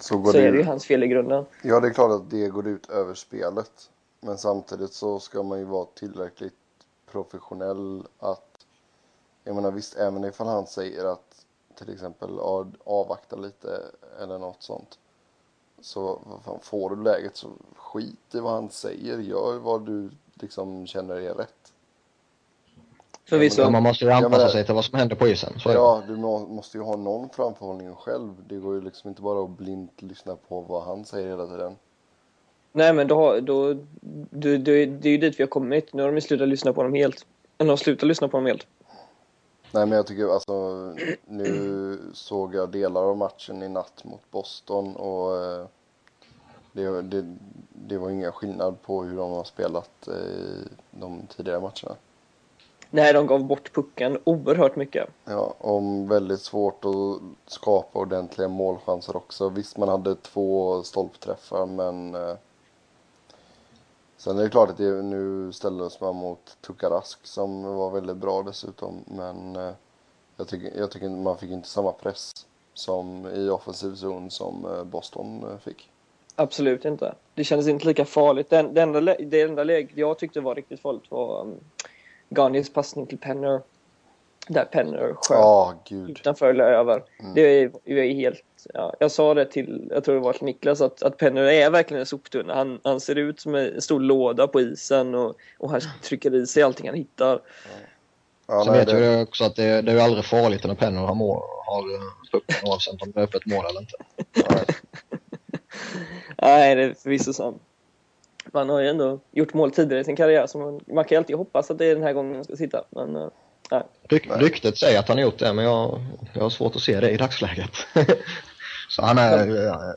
så så det, är det ju hans fel i grunden. Ja, det är klart att det går ut över spelet. Men samtidigt så ska man ju vara tillräckligt professionell att... Jag menar visst, även ifall han säger att till exempel avvakta lite eller något sånt. Så får du läget så skit i vad han säger. Gör vad du liksom känner är rätt. Förvisso. Ja, man måste ju anpassa sig till vad som händer på isen. Så. Ja, du må, måste ju ha någon framförhållning själv. Det går ju liksom inte bara att blint lyssna på vad han säger hela tiden. Nej, men då, då, då, då, det är ju dit vi har kommit. Nu har de ju slutat lyssna på dem helt. Eller de har slutat lyssna på dem helt. Nej, men jag tycker alltså nu såg jag delar av matchen i natt mot Boston och eh, det, det, det var ingen skillnad på hur de har spelat i de tidigare matcherna. Nej, de gav bort pucken oerhört mycket. Ja, om väldigt svårt att skapa ordentliga målchanser också. Visst, man hade två stolpträffar, men eh, sen är det klart att det, nu ställdes man mot Tukarask som var väldigt bra dessutom, men eh, jag tycker, jag tycker man fick inte samma press som i offensiv zon som eh, Boston eh, fick. Absolut inte. Det kändes inte lika farligt. Den, det, enda, lä- det enda läget jag tyckte var riktigt farligt var um, Garniers passning till Penner. Där Penner sköt Ja, gud. utanför eller över. Mm. Det är, är helt... Ja, jag sa det till, jag tror det var till Niklas, att, att Penner är verkligen en soptunna. Han, han ser ut som en stor låda på isen och, och han trycker i sig allting han hittar. Ja, Sen vet det, vi också att det, det är ju aldrig farligt när Penner har, mål, har eh, pucken oavsett om det är öppet mål eller inte. nej. (laughs) Nej, det är förvisso sant. Man har ju ändå gjort mål tidigare i sin karriär, så man, man kan ju alltid hoppas att det är den här gången han ska sitta. Men eh. Ryk, ryktet säger att han har gjort det, men jag, jag har svårt att se det i dagsläget. (laughs) Så han är,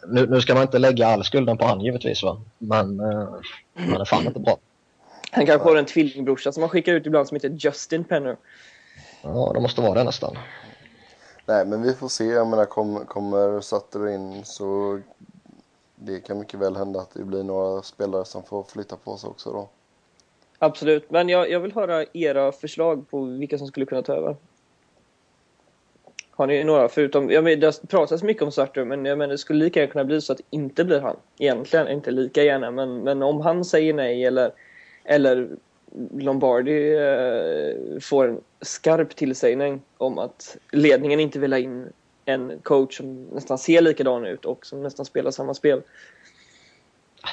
nu, nu ska man inte lägga all skulden på han givetvis, va? men eh, han är fan inte bra. Han kanske har en tvillingbrorsa som man skickar ut ibland som heter Justin Penner. Ja, det måste vara det nästan. nej, men vi får se. Jag menar, kom, kommer Sutter in så det kan mycket väl hända att det blir några spelare som får flytta på sig också då. Absolut, men jag, jag vill höra era förslag på vilka som skulle kunna ta över. Har ni några förutom, jag men, det pratas mycket om Sartre men jag menar, det skulle lika gärna kunna bli så att det inte blir han. Egentligen, inte lika gärna, men, men om han säger nej eller, eller Lombardi eh, får en skarp tillsägning om att ledningen inte vill ha in en coach som nästan ser likadan ut och som nästan spelar samma spel.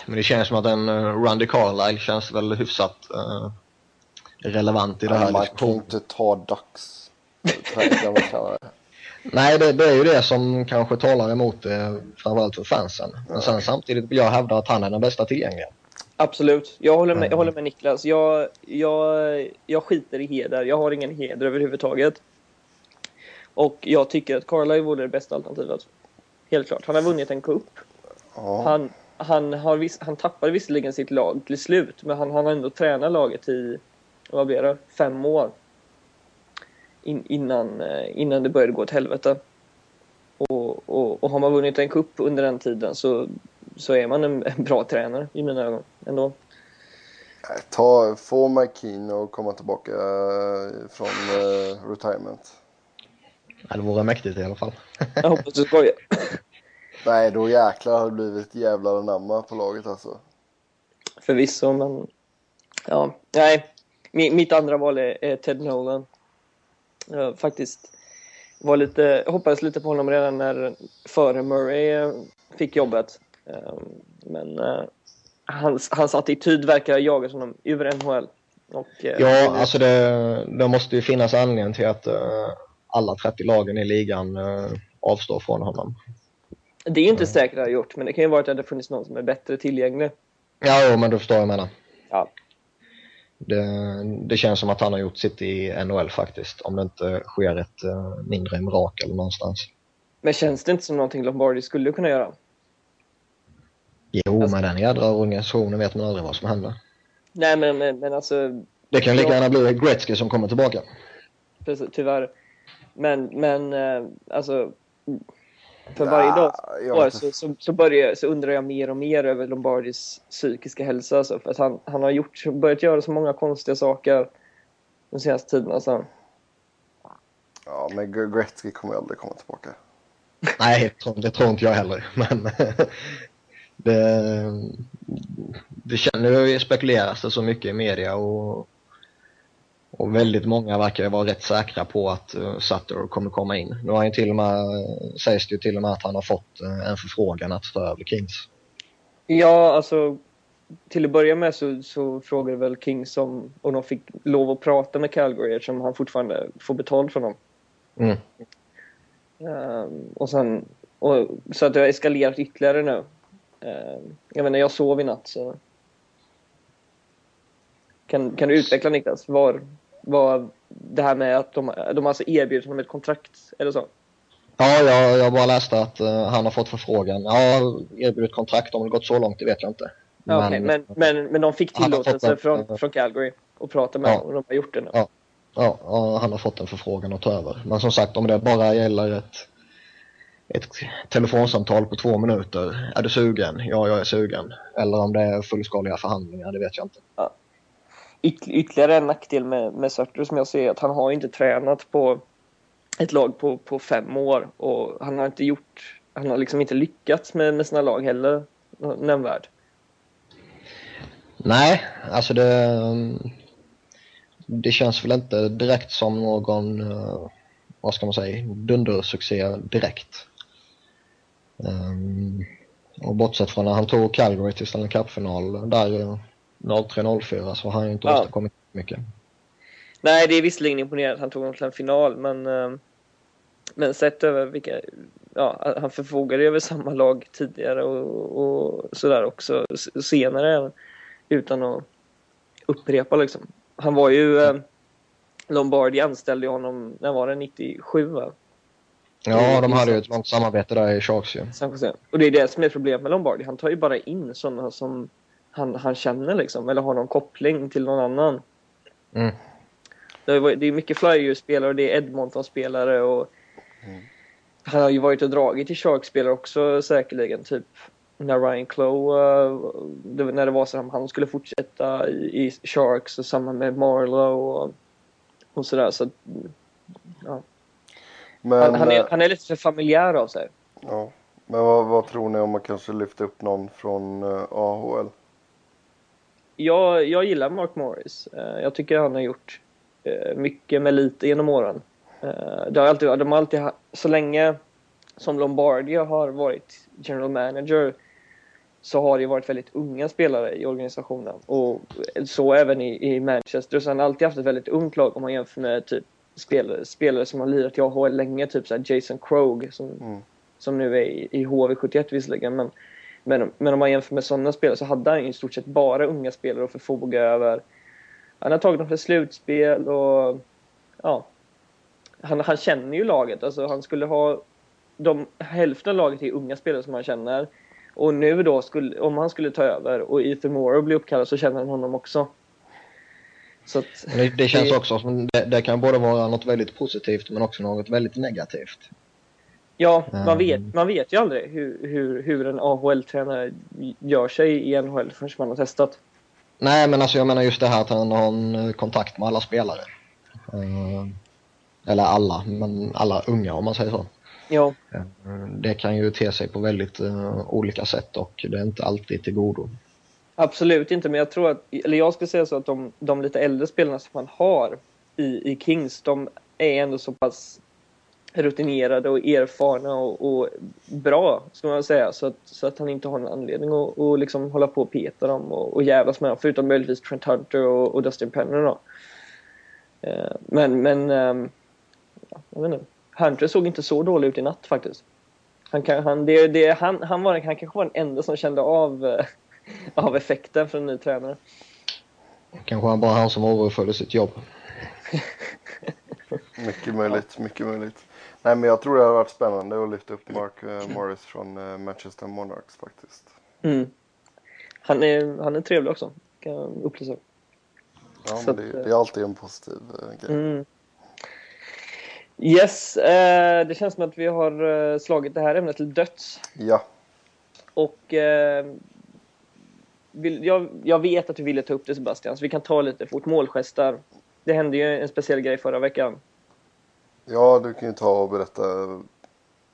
Men det känns som att en uh, Randy Carlyle känns väl hyfsat eh, relevant i det här man kan ju diskussionen. inte ta dags tränare. Nej, det, det är ju det som kanske talar emot det, framförallt för fansen. Men sen samtidigt vill jag hävda att han är den bästa tillgängliga. Absolut. Jag håller med, Mm. jag håller med Niklas. Jag, jag, jag skiter i heder. Jag har ingen heder överhuvudtaget. Och jag tycker att Carlisle vore det bästa alternativet. Helt klart. Han har vunnit en cup. Ja, Han, han, har viss, han tappade visserligen sitt lag till slut, men han, han har ändå tränat laget i, vad blir det, fem år. In, innan, eh, innan det började gå åt helvete. Och, och, och har man vunnit en cup under den tiden så, så är man en, (laughs) en bra tränare i mina ögon. Ändå. nej, ta, få McKean och komma tillbaka eh, från eh, retirement. Ja, det vore mäktigt i alla fall. Jag hoppas du skojar. (laughs) Nej, då jäklar har det blivit jävlar anamma på laget alltså. Förvisso, men... Ja, nej. Mi- Mitt andra val är, är Ted Nolan. Jag faktiskt var lite, hoppades lite på honom redan när före Murray eh, fick jobbet. Eh, Men eh, hans, hans attityd verkar ha jagat honom över NHL. Och, eh, Ja, alltså det, det måste ju finnas anledning till att alla 30 lagen i ligan avstår från honom. Det är ju inte säkert att det har gjort, men det kan ju vara att det hade funnits någon som är bättre tillgänglig. Ja, jo, men du förstår vad jag menar. Ja. Det, det känns som att han har gjort sitt i NHL faktiskt, om det inte sker ett eh, mindre mirakel någonstans. Men känns det inte som någonting Lombardi skulle kunna göra? Jo, Alltså- med den jädra organisationen vet man aldrig vad som händer. Nej, men, men, men alltså Det kan lika gärna bli Gretzky som kommer tillbaka. Precis, tyvärr. Men, men eh, alltså, för varje dag vet så, så, så, börjar, så undrar jag mer och mer över Lombardis psykiska hälsa. Alltså, för att han, han har gjort, börjat göra så många konstiga saker den senaste tiden. Alltså. Ja, men Gre- Gretzky kommer aldrig komma tillbaka. (laughs) Nej, det tror, det tror inte jag heller. Men (laughs) det, det känner ju spekuleras det så mycket i media och, och väldigt många verkar vara rätt säkra på att uh, Sutter kommer komma in. Nu har han till och med, sägs det ju till och med att han har fått eh, en förfrågan att ta över Kings. Ja, alltså till att börja med så, så frågade väl Kings om, om de fick lov att prata med Calgary eftersom han fortfarande får betalt från dem. Mm. Um, och sen, och, så att det har eskalerat ytterligare nu. Um, jag menar, jag sov i natt så... Kan, kan du utveckla Niklas? Var, var det här med att de, de alltså erbjudit honom ett kontrakt, eller så? Ja, jag, jag bara läste att uh, han har fått förfrågan. Ja, erbjudit kontrakt. Om det gått så långt, det vet jag inte. Ja, men, okay. men, men, men de fick tillåtelse en, från, från Calgary att prata med ja, och de har gjort det nu. Ja, ja, ja, han har fått en förfrågan att ta över. Men som sagt, om det bara gäller ett, ett telefonsamtal på två minuter. Är du sugen? Ja, jag är sugen. Eller om det är fullskaliga förhandlingar, det vet jag inte. Ja. Yt ytterligare en nackdel med, med Sartre som jag ser är att han har inte tränat på ett lag på, på fem år och han har inte gjort, han har liksom inte lyckats med, med sina lag heller nämnvärt. Nej, alltså det, det känns väl inte direkt som någon, eh, vad ska man säga, dundersuccé direkt. Um, och bortsett från när han tog Calgary till Stanley Cup-final där 03-04 så har han ju inte ja. åstadkommit mycket. Nej, det är visserligen imponerande att han tog dem till en final, men, ehm, men sett över vilka... Ja, han förfogade över samma lag tidigare och, och sådär också senare utan att upprepa liksom. Han var ju... Eh, Lombardi anställde honom, när var det? 97 va? Ja, de hade ju ett långt samarbete där i Sharks ju. Och det är det som är problemet med Lombardi. Han tar ju bara in sådana som han, han känner liksom, eller har någon koppling till någon annan. Mm. Det, är, det är mycket Flyers-spelare och det är Edmonton-spelare och mm. han har ju varit och dragit till Sharks-spelare också säkerligen, typ när Ryan Clough, uh, när det var så att han skulle fortsätta i, i Sharks och samma med Marlowe och, och sådär. Så, ja. Men, han, han, är, eh, han är lite för familjär av sig. Ja. Men vad, vad, tror ni om man kanske lyfter upp någon från uh, eh, AHL? Jag, jag gillar Mark Morris. Uh, jag tycker han har gjort uh, mycket med lite genom åren. det har alltid, de har alltid, så länge som Lombardi har varit general manager så har det varit väldigt unga spelare i organisationen. Och så även i, i Manchester. Så han har alltid haft ett väldigt ungt lag om man jämför med typ spelare, spelare som har lirat i AHL länge. Typ så Jason Krogh som, mm. som nu är i, i HV71 visserligen. Men, men, men om man jämför med sådana spelare så hade han i stort sett bara unga spelare att förfoga över. Han har tagit dem till slutspel och ja. Han, han känner ju laget. Alltså han skulle ha de, hälften av laget är unga spelare som han känner. Och nu då, skulle, om han skulle ta över och Ethan Moore blir uppkallad så känner han honom också. Så att, det, det, känns det, också som det, det kan både vara något väldigt positivt men också något väldigt negativt. Ja, man vet, ehm. man vet ju aldrig hur, hur, hur en AHL-tränare gör sig i NHL förrän man har testat. Nej, men alltså jag menar just det här att han har en eh, kontakt med alla spelare. Uh, eller alla, men alla unga om man säger så. Ja. Det kan ju te sig på väldigt uh, olika sätt och det är inte alltid till godo. Absolut inte, men jag tror att, eller jag skulle säga så att de, de lite äldre spelarna som man har i, i Kings, de är ändå så pass rutinerade och erfarna och, och bra, ska man säga. Så att, så att han inte har någon anledning att och liksom hålla på och peta dem och, och jävlas med dem. Förutom möjligtvis Trent Hunter och, och Dustin Penner då. Uh, men, men, um, ja, jag vet inte. Hunter såg inte så dålig ut i natt faktiskt. Han, kan, han, det, det, han, han, var, han kanske var den enda som kände av, eh, av effekten från en ny tränare. Kanske han bara han som överföljde sitt jobb. (laughs) mycket möjligt, mycket möjligt. Nej men jag tror det har varit spännande att lyfta upp Mark uh, Morris från uh, Manchester Monarchs faktiskt. Mm. Han, är, han är trevlig också, kan jag upplysa. Ja, men det, det, är alltid en positiv grej. Mm. Yes, eh, det känns som att vi har eh, slagit det här ämnet till döds. Ja. Och eh, vill, jag, jag, vet att du ville ta upp det Sebastian, så vi kan ta lite fort. Målgestar. Det hände ju en speciell grej förra veckan. Ja, du kan ju ta och berätta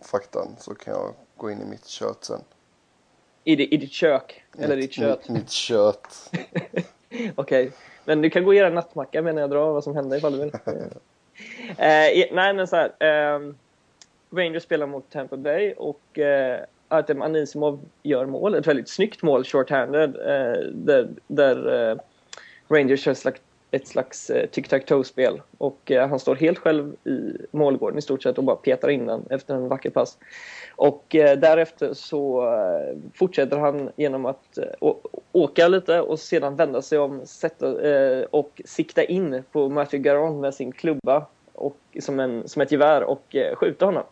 faktan så kan jag gå in i mitt kött sen. I, i ditt kök? Eller ditt kött? Mitt, mitt kött. (laughs) Okej, okay. men du kan gå och göra nattmacka medan jag drar vad som hände ifall du vill. (laughs) eh, nej, men så här. Eh, Rangers spelar mot Tampa Bay och eh, Artem Anisimov gör mål. Ett väldigt snyggt mål, short-handed, eh, där, där eh, Rangers kör slags, ett slags eh, tic-tac-toe-spel. Och eh, han står helt själv i målgården i stort sett och bara petar in den efter en vacker pass. Och eh, därefter så eh, fortsätter han genom att eh, åka lite och sedan vända sig om sätta, eh, och sikta in på Matthew Garon med sin klubba och, som, en, som ett gevär och skjuta honom.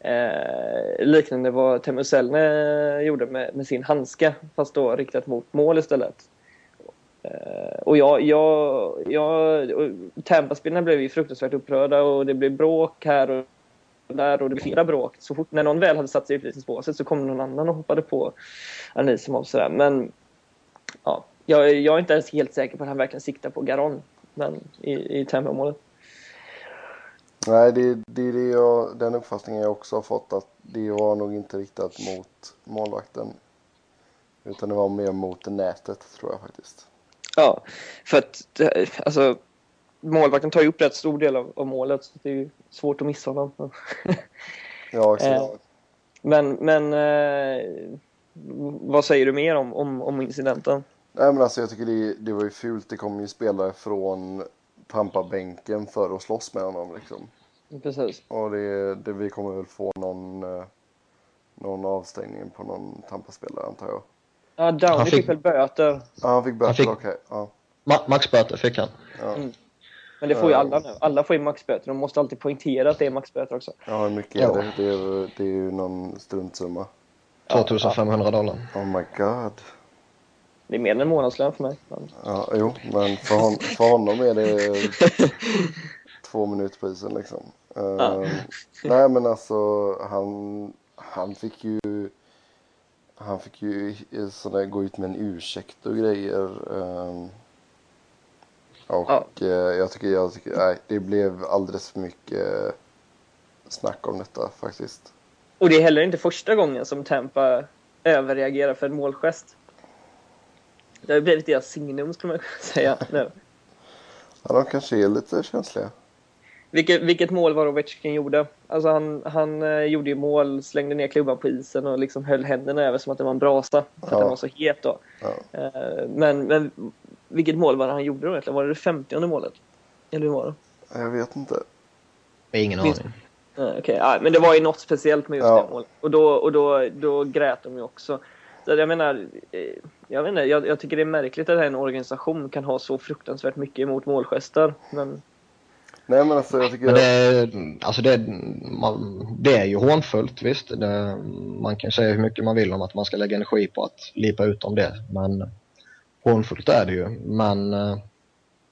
Eh, liknande vad Teemu Selne gjorde med, med, sin handske fast då riktat mot mål istället. Eh, och jag, jag, jag Tampa-spelarna blev ju fruktansvärt upprörda och det blev bråk här och där och det blev flera bråk. Så fort när någon väl hade satt sig i utvisningsbåset så kom någon annan och hoppade på Anisimov sådär. Men ja, jag, jag, är inte ens helt säker på att han verkligen siktar på Garon men, i, i Tampa-målet. Nej, det, det är det jag, den uppfattningen jag också har fått att det var nog inte riktat mot målvakten. Utan det var mer mot nätet tror jag faktiskt. Ja, för att alltså, målvakten tar ju upp rätt stor del av, av målet så det är ju svårt att missa honom. (laughs) ja, exakt. Eh, men, men eh, vad säger du mer om, om, om incidenten? Nej men alltså jag tycker det, det var ju fult. Det kom ju spelare från Tampa-bänken för att slåss med honom liksom. Precis. Och det, det, vi kommer väl få någon, eh, någon avstängning på någon Tampa-spelare antar jag. Ja, Downey fick... fick väl böter. Ja, han fick böter, fick... okej. Okay. Ja. Ma maxböter fick han. Ja. Mm. Men det får ju alla nu. Alla får ju maxböter. De måste alltid poängtera att det är maxböter också. Ja, hur mycket är det? Det är, det är ju någon struntsumma. 2500 dollar. Oh my god. Det är mer än en månadslön för mig. Men... Ja, jo, men för, hon, för honom är det (laughs) två minutprisen liksom. Ja. Uh, nej men alltså han, han fick ju han fick ju sådär, gå ut med en ursäkt och grejer. Um, och ja. uh, jag tycker, jag tycker, nej det blev alldeles för mycket snack om detta faktiskt. Och det är heller inte första gången som Tampa överreagerar för en målgest. Det har blivit deras signum skulle man kunna säga nu. ja, de kanske är lite känsliga. Vilket, vilket mål var Ovechkin gjorde? Alltså han, han eh, gjorde ju mål, slängde ner klubban på isen och liksom höll händerna över som att det var en brasa. För ja. att den var så het då. Ja. Eh, men, men vilket mål var det han gjorde då egentligen? Var det det femtionde målet? Eller hur var det? Jag vet inte. Ingen aning. Okej, okay. ja, men det var ju något speciellt med just ja. det målet. Och, då, och då, då grät de ju också. Så jag menar, eh, jag, vet inte, jag, jag tycker det är märkligt att en organisation kan ha så fruktansvärt mycket emot målgester. Men Nej men alltså jag tycker... Men det, alltså det, man, det är ju hånfullt visst. Det, man kan säga hur mycket man vill om att man ska lägga energi på att lipa ut om det. Men hånfullt är det ju. Men eh,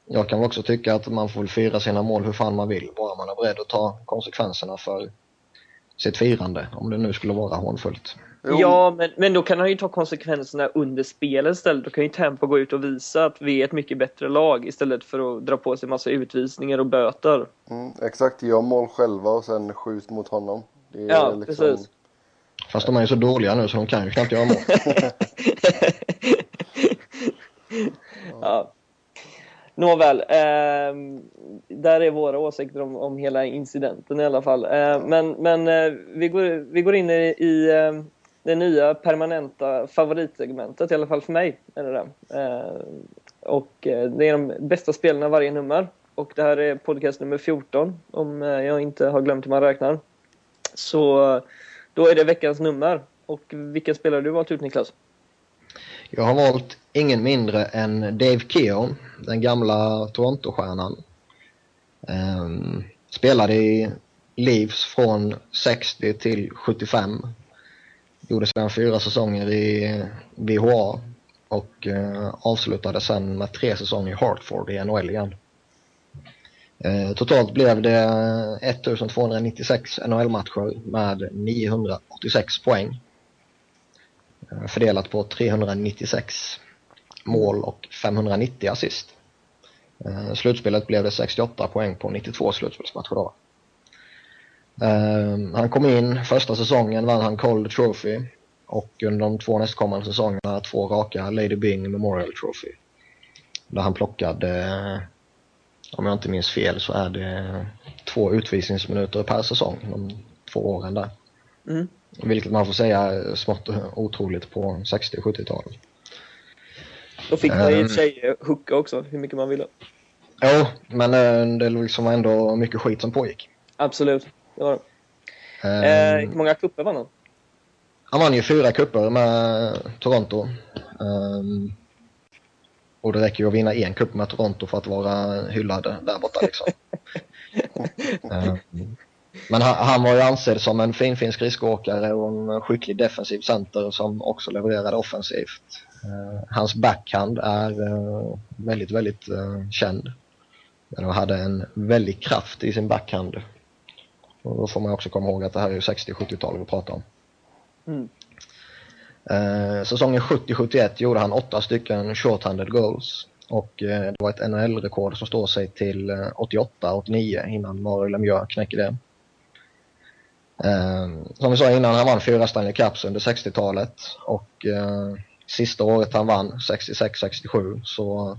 jag kan också tycka att man får fira sina mål hur fan man vill. Bara man är beredd att ta konsekvenserna för sitt firande. Om det nu skulle vara hånfullt. Jo. Ja, men, men då kan han ju ta konsekvenserna under spelet istället. Då kan ju Tempo gå ut och visa att vi är ett mycket bättre lag istället för att dra på sig massa utvisningar och böter. Mm, exakt, gör mål själva och sen skjut mot honom. ja, liksom... precis. Fast de är ju så dåliga nu så de kan ju knappt göra mål. (laughs) ja. Nåväl, eh, där är våra åsikter om, om hela incidenten i alla fall. Eh, men men eh, vi, går, vi går in i, i ehm, det nya permanenta favoritsegmentet, i alla fall för mig. Är det det. Eh, och eh, det är de bästa spelarna varje nummer. Och det här är podcast nummer 14, om eh, jag inte har glömt hur man räknar. Så då är det veckans nummer. Och vilken spelare har du valt ut Niklas? Jag har valt ingen mindre än Dave Keon, den gamla Toronto-stjärnan. Um, spelade i Leafs från 60 till 75 Gjorde sedan fyra säsonger i VHA och eh, avslutade sen med tre säsonger i Hartford i NHL igen. Eh, totalt blev det 1296 NHL-matcher med 986 poäng. Eh, fördelat på 396 mål och 590 assist. Slutspelet blev det 68 poäng på 92 slutspelsmatcher då. Uh, han kom in första säsongen vann han Calder Trophy och under de två nästkommande säsongerna två raka Lady Bing Memorial Trophy. Där han plockade, om jag inte minns fel, så är det två utvisningsminuter per säsong de två åren där. Mm. Vilket man får säga är smått otroligt på 60 70-talet. Då fick man i och Ehm. för sig hooka också, hur mycket man ville. Jo, men eh, det liksom ändå mycket skit som pågick. Absolut, det var det. Eh, Eh, hur många cuper vann han? Han vann ju fyra kupper med Toronto. Ehm, och det räcker ju att vinna en kupp med Toronto för att vara hyllad där borta liksom. (laughs) Ehm, men han, han var ju ansedd som en finfin skridskoåkare och en skicklig defensiv center som också levererade offensivt. Hans backhand är eh, väldigt, väldigt eh, känd. Han hade en väldig kraft i sin backhand. Och då får man också komma ihåg att det här är ju 60-70-tal vi pratar om. Mm. Eh, säsongen 70-71 gjorde han åtta stycken short-handed goals. Och eh, det var ett NHL-rekord som står sig till eh, 88-89 innan Mario Lemieux knäcker det. Eh, som vi sa innan, han vann fyra Stanley Cups under 60-talet och eh, sista året han vann, 66-67, så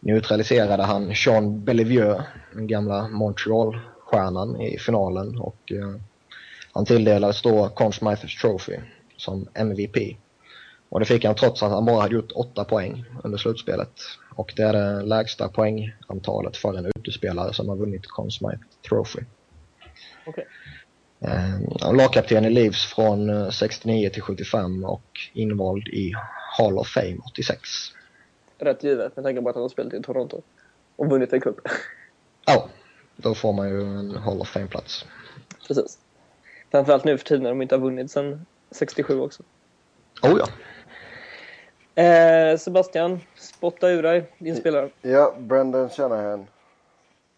neutraliserade han Sean Bellevue, den gamla Montreal-stjärnan i finalen och eh, han tilldelades då Conn Smythe Trophy som MVP. Och det fick han trots att han bara hade gjort åtta poäng under slutspelet. Och det är det lägsta poängantalet för en utespelare som har vunnit Conn Smythe Trophy. Eh, han var lagkapten i Leafs från eh, 69 till 75 och invald i Hall of Fame 86. Rätt givet med tanke på att han har spelat i Toronto. Och vunnit en cup. Ja, då får man ju en Hall of Fame-plats. Precis. Framförallt nu för tiden när de inte har vunnit sedan 67 också. Oh ja. Eh, Sebastian, spotta ur dig din spelare. Ja, Brendan Shanahan.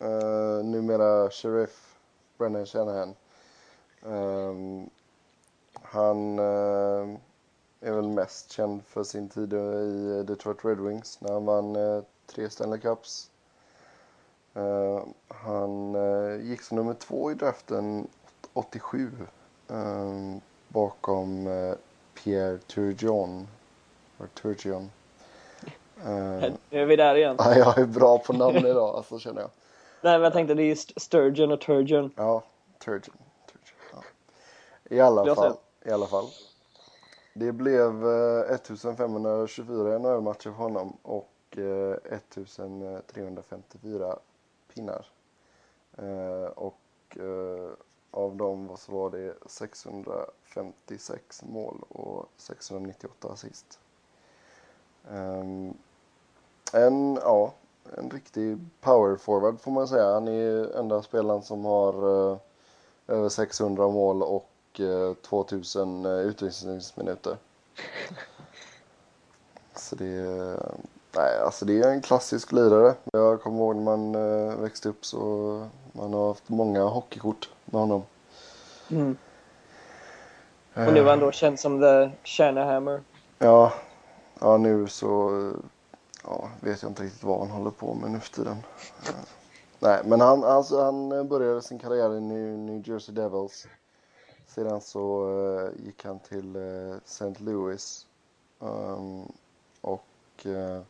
Uh, numera sheriff Brendan Shanahan. Ehm, han eh, är väl mest känd för sin tid i Detroit Red Wings när han vann eh, tre Stanley Cups. Eh, han eh, gick som nummer två i draften 87 ehm, bakom eh, Pierre Turgeon. Turgeon. Nu är vi där igen. Ja, jag är bra på namn idag, alltså känner jag. Nej, men jag tänkte det är St- Sturgeon och Turgeon. Ja, Turgeon. Turgeon ja. I alla fall. I alla fall. Det blev eh, 1524 NHL-matcher för honom och eh, 1354 pinnar. Eh, och eh, av dem var- så var det 656 mål och 698 assist. Ehm, en, ja, en riktig power forward får man säga. Han är enda spelaren som har eh, över 600 mål och eh, 2000 eh, utvisningsminuter. (laughs) Så det är, nej, alltså det är en klassisk lirare. Jag kommer ihåg när man eh, växte upp så man har haft många hockeykort med honom. Mm. Och nu är han då känd som The Shanahammer. Ja, ja nu så eh, ja, vet jag inte riktigt vad han håller på med nu för tiden. Eh, Nej, men han, alltså, han började sin karriär i New, New Jersey Devils. Sedan så eh, gick han till uh, St. Louis. Um, och eh,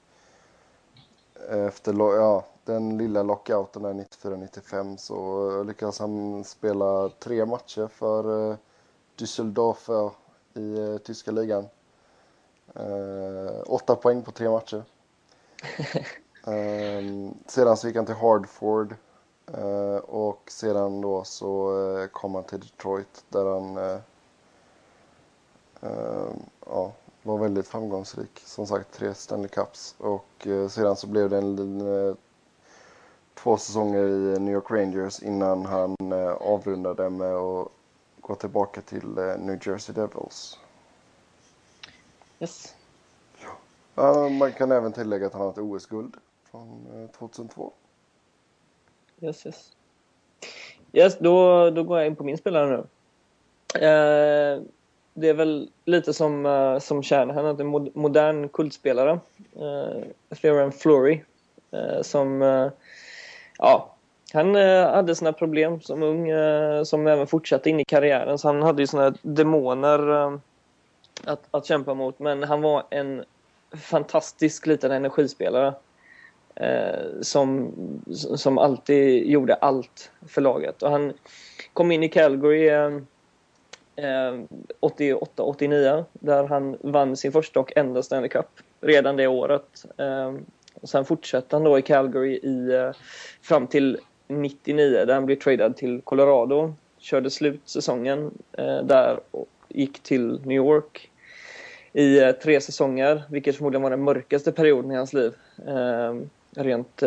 efter ja, den lilla lockouten där 94-95 så eh, lyckades han spela tre matcher för uh, Düsseldorf i eh, tyska ligan. Eh, åtta poäng på tre matcher. (laughs) Ehm, sedan så gick han till Hardford. eh, och sedan då så eh, kom han till Detroit där han eh, ja, var väldigt framgångsrik. Som sagt tre Stanley Cups. Och eh, sedan så blev det en, eh, två säsonger i New York Rangers innan han eh, avrundade med att gå tillbaka till eh, New Jersey Devils. Yes. Ja, man kan även tillägga att han har ett OS-guld från eh, 2002. Yes, yes. Yes, då, då går jag in på min spelare nu. Det är väl lite som, uh, som Shanahan, att är en modern kultspelare. Eh, Florian Flory. Uh, eh, som, uh, ja, han hade sina problem som ung, som även fortsatte in i karriären. Så han hade ju såna demoner att, att kämpa mot. Men han var en fantastisk liten energispelare. Eh, som, som alltid gjorde allt för laget. Och han kom in i Calgary eh, Eh, 88-89 där han vann sin första och enda Stanley Cup redan det året. Eh, och sen fortsatte han då i Calgary i, eh, fram till 99 där han blev tradad till Colorado. Körde slut säsongen där och gick till New York i tre säsonger, vilket förmodligen var den mörkaste perioden i hans liv. Rent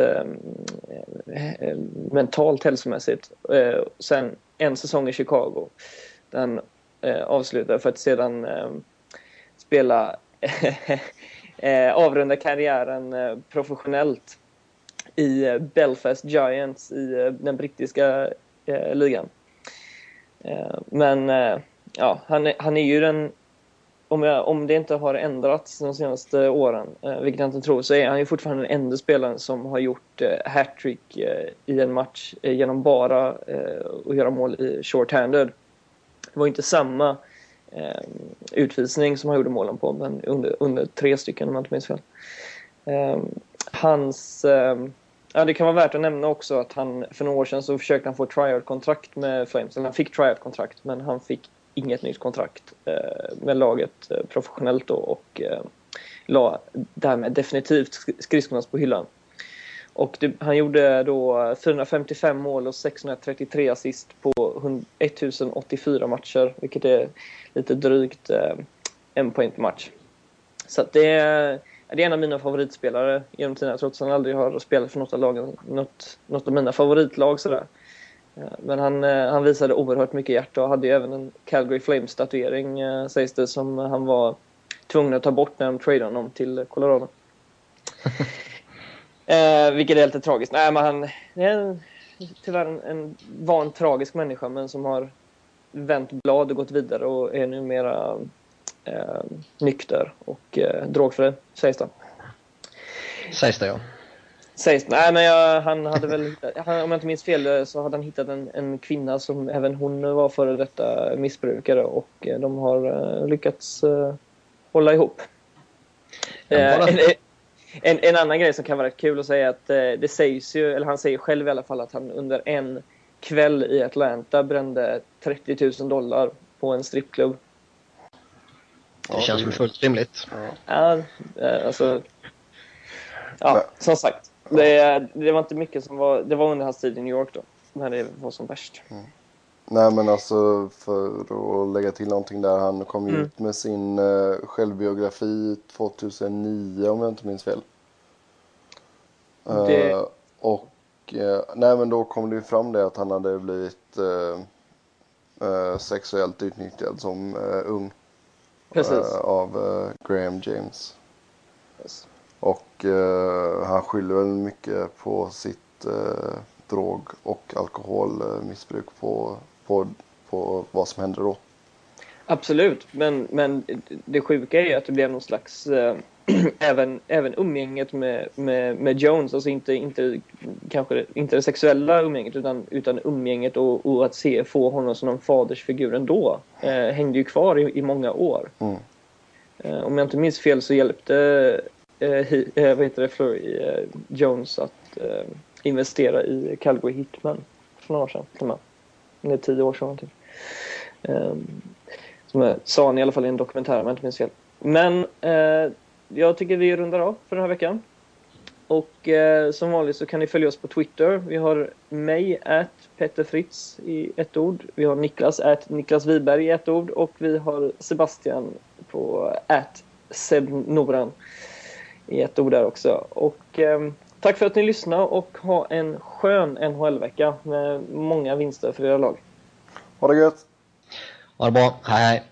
mentalt hälsomässigt. Sen en säsong i Chicago. Den eh, för att sedan eh, spela (laughs) eh, avrunda karriären eh, professionellt i eh, Belfast Giants i den brittiska ligan. men ja, han, är, han är ju den om, jag, om det inte har ändrats de senaste åren, eh, vilket jag inte tror, så är han ju fortfarande den enda spelaren som har gjort eh, hattrick eh, i en match eh, genom bara eh, att göra mål i short-handed. Det var inte samma eh, utvisning som han gjorde målen på, men under, under tre stycken om jag inte minns fel. Eh, hans... Ehm, ja, det kan vara värt att nämna också att han för några år sedan så försökte han få tryout-kontrakt med Flames. Eller han fick tryout-kontrakt, men han fick inget nytt kontrakt eh, med laget eh, professionellt då och eh, la därmed definitivt skridskorna på hyllan. Och det, han gjorde då 455 mål och 633 assist på 1084 matcher, vilket är lite drygt eh, en poäng per match. Så det är, det är en av mina favoritspelare genom tiderna, trots att han aldrig har spelat för något av, lagen, något, något av mina favoritlag. Sådär. Eh, men han, eh, han visade oerhört mycket hjärta och hade ju även en Calgary Flames-statuering eh, sägs det som han var tvungen att ta bort när de tradade honom till Colorado. (laughs) eh, vilket är lite tragiskt. Nej, men han är tyvärr en, en van tragisk människa men som har vänt blad och gått vidare och är numera eh, nykter och eh, drogfri, sägs det. Sägs det, ja. Sägs Nej, men jag, han hade väl, (laughs) han, om jag inte minns fel, så hade han hittat en, en kvinna som även hon var före detta missbrukare och eh, de har uh, lyckats uh, hålla ihop. Uh, en, en, en, annan grej som kan vara kul att säga är att det sägs ju, eller han säger själv i alla fall att han under en kväll i Atlanta brände 30 000 dollar på en strippklubb. Det känns väl fullt rimligt. Ja, alltså... Ja, som sagt. Det, det, var inte mycket som var... Det var under hans tid i New York då. När det var som värst. Mm. Nej men alltså för att lägga till någonting där. Han kom mm. ut med sin uh, självbiografi 2009 om jag inte minns fel. Det... Uh, och uh, nej men då kom det ju fram det att han hade blivit sexuellt utnyttjad som ung. Precis. av Graham James. Yes. Och han skyller väl mycket på sitt drog och alkoholmissbruk på, på, på vad som hände då. Absolut, men, men det sjuka är ju att det blev någon slags äh, (clears throat) även, även umgänget med, med, med Jones, alltså inte, inte, kanske inte det sexuella umgänget utan, utan umgänget och, och att se, få honom som någon fadersfigur ändå äh, hängde ju kvar i, i många år. Mm. Äh, om jag inte minns fel så hjälpte eh, vad heter det, Flurry Jones att investera i Calgary Hitman för några år sedan. Det är tio år sedan någonting. Um, som sa han i alla fall i en dokumentär om jag inte minns fel. Men eh, jag tycker vi rundar av för den här veckan. Och eh, som vanligt så kan ni följa oss på Twitter. Vi har mig, at Petter Fritz i ett ord. Vi har Niklas, at Niklas Wiberg i ett ord. Och vi har Sebastian på at Seb Noran i ett ord där också. Och eh, tack för att ni lyssnade och ha en skön NHL-vecka med många vinster för era lag. Ha det gött! Ha det bra, hej hej!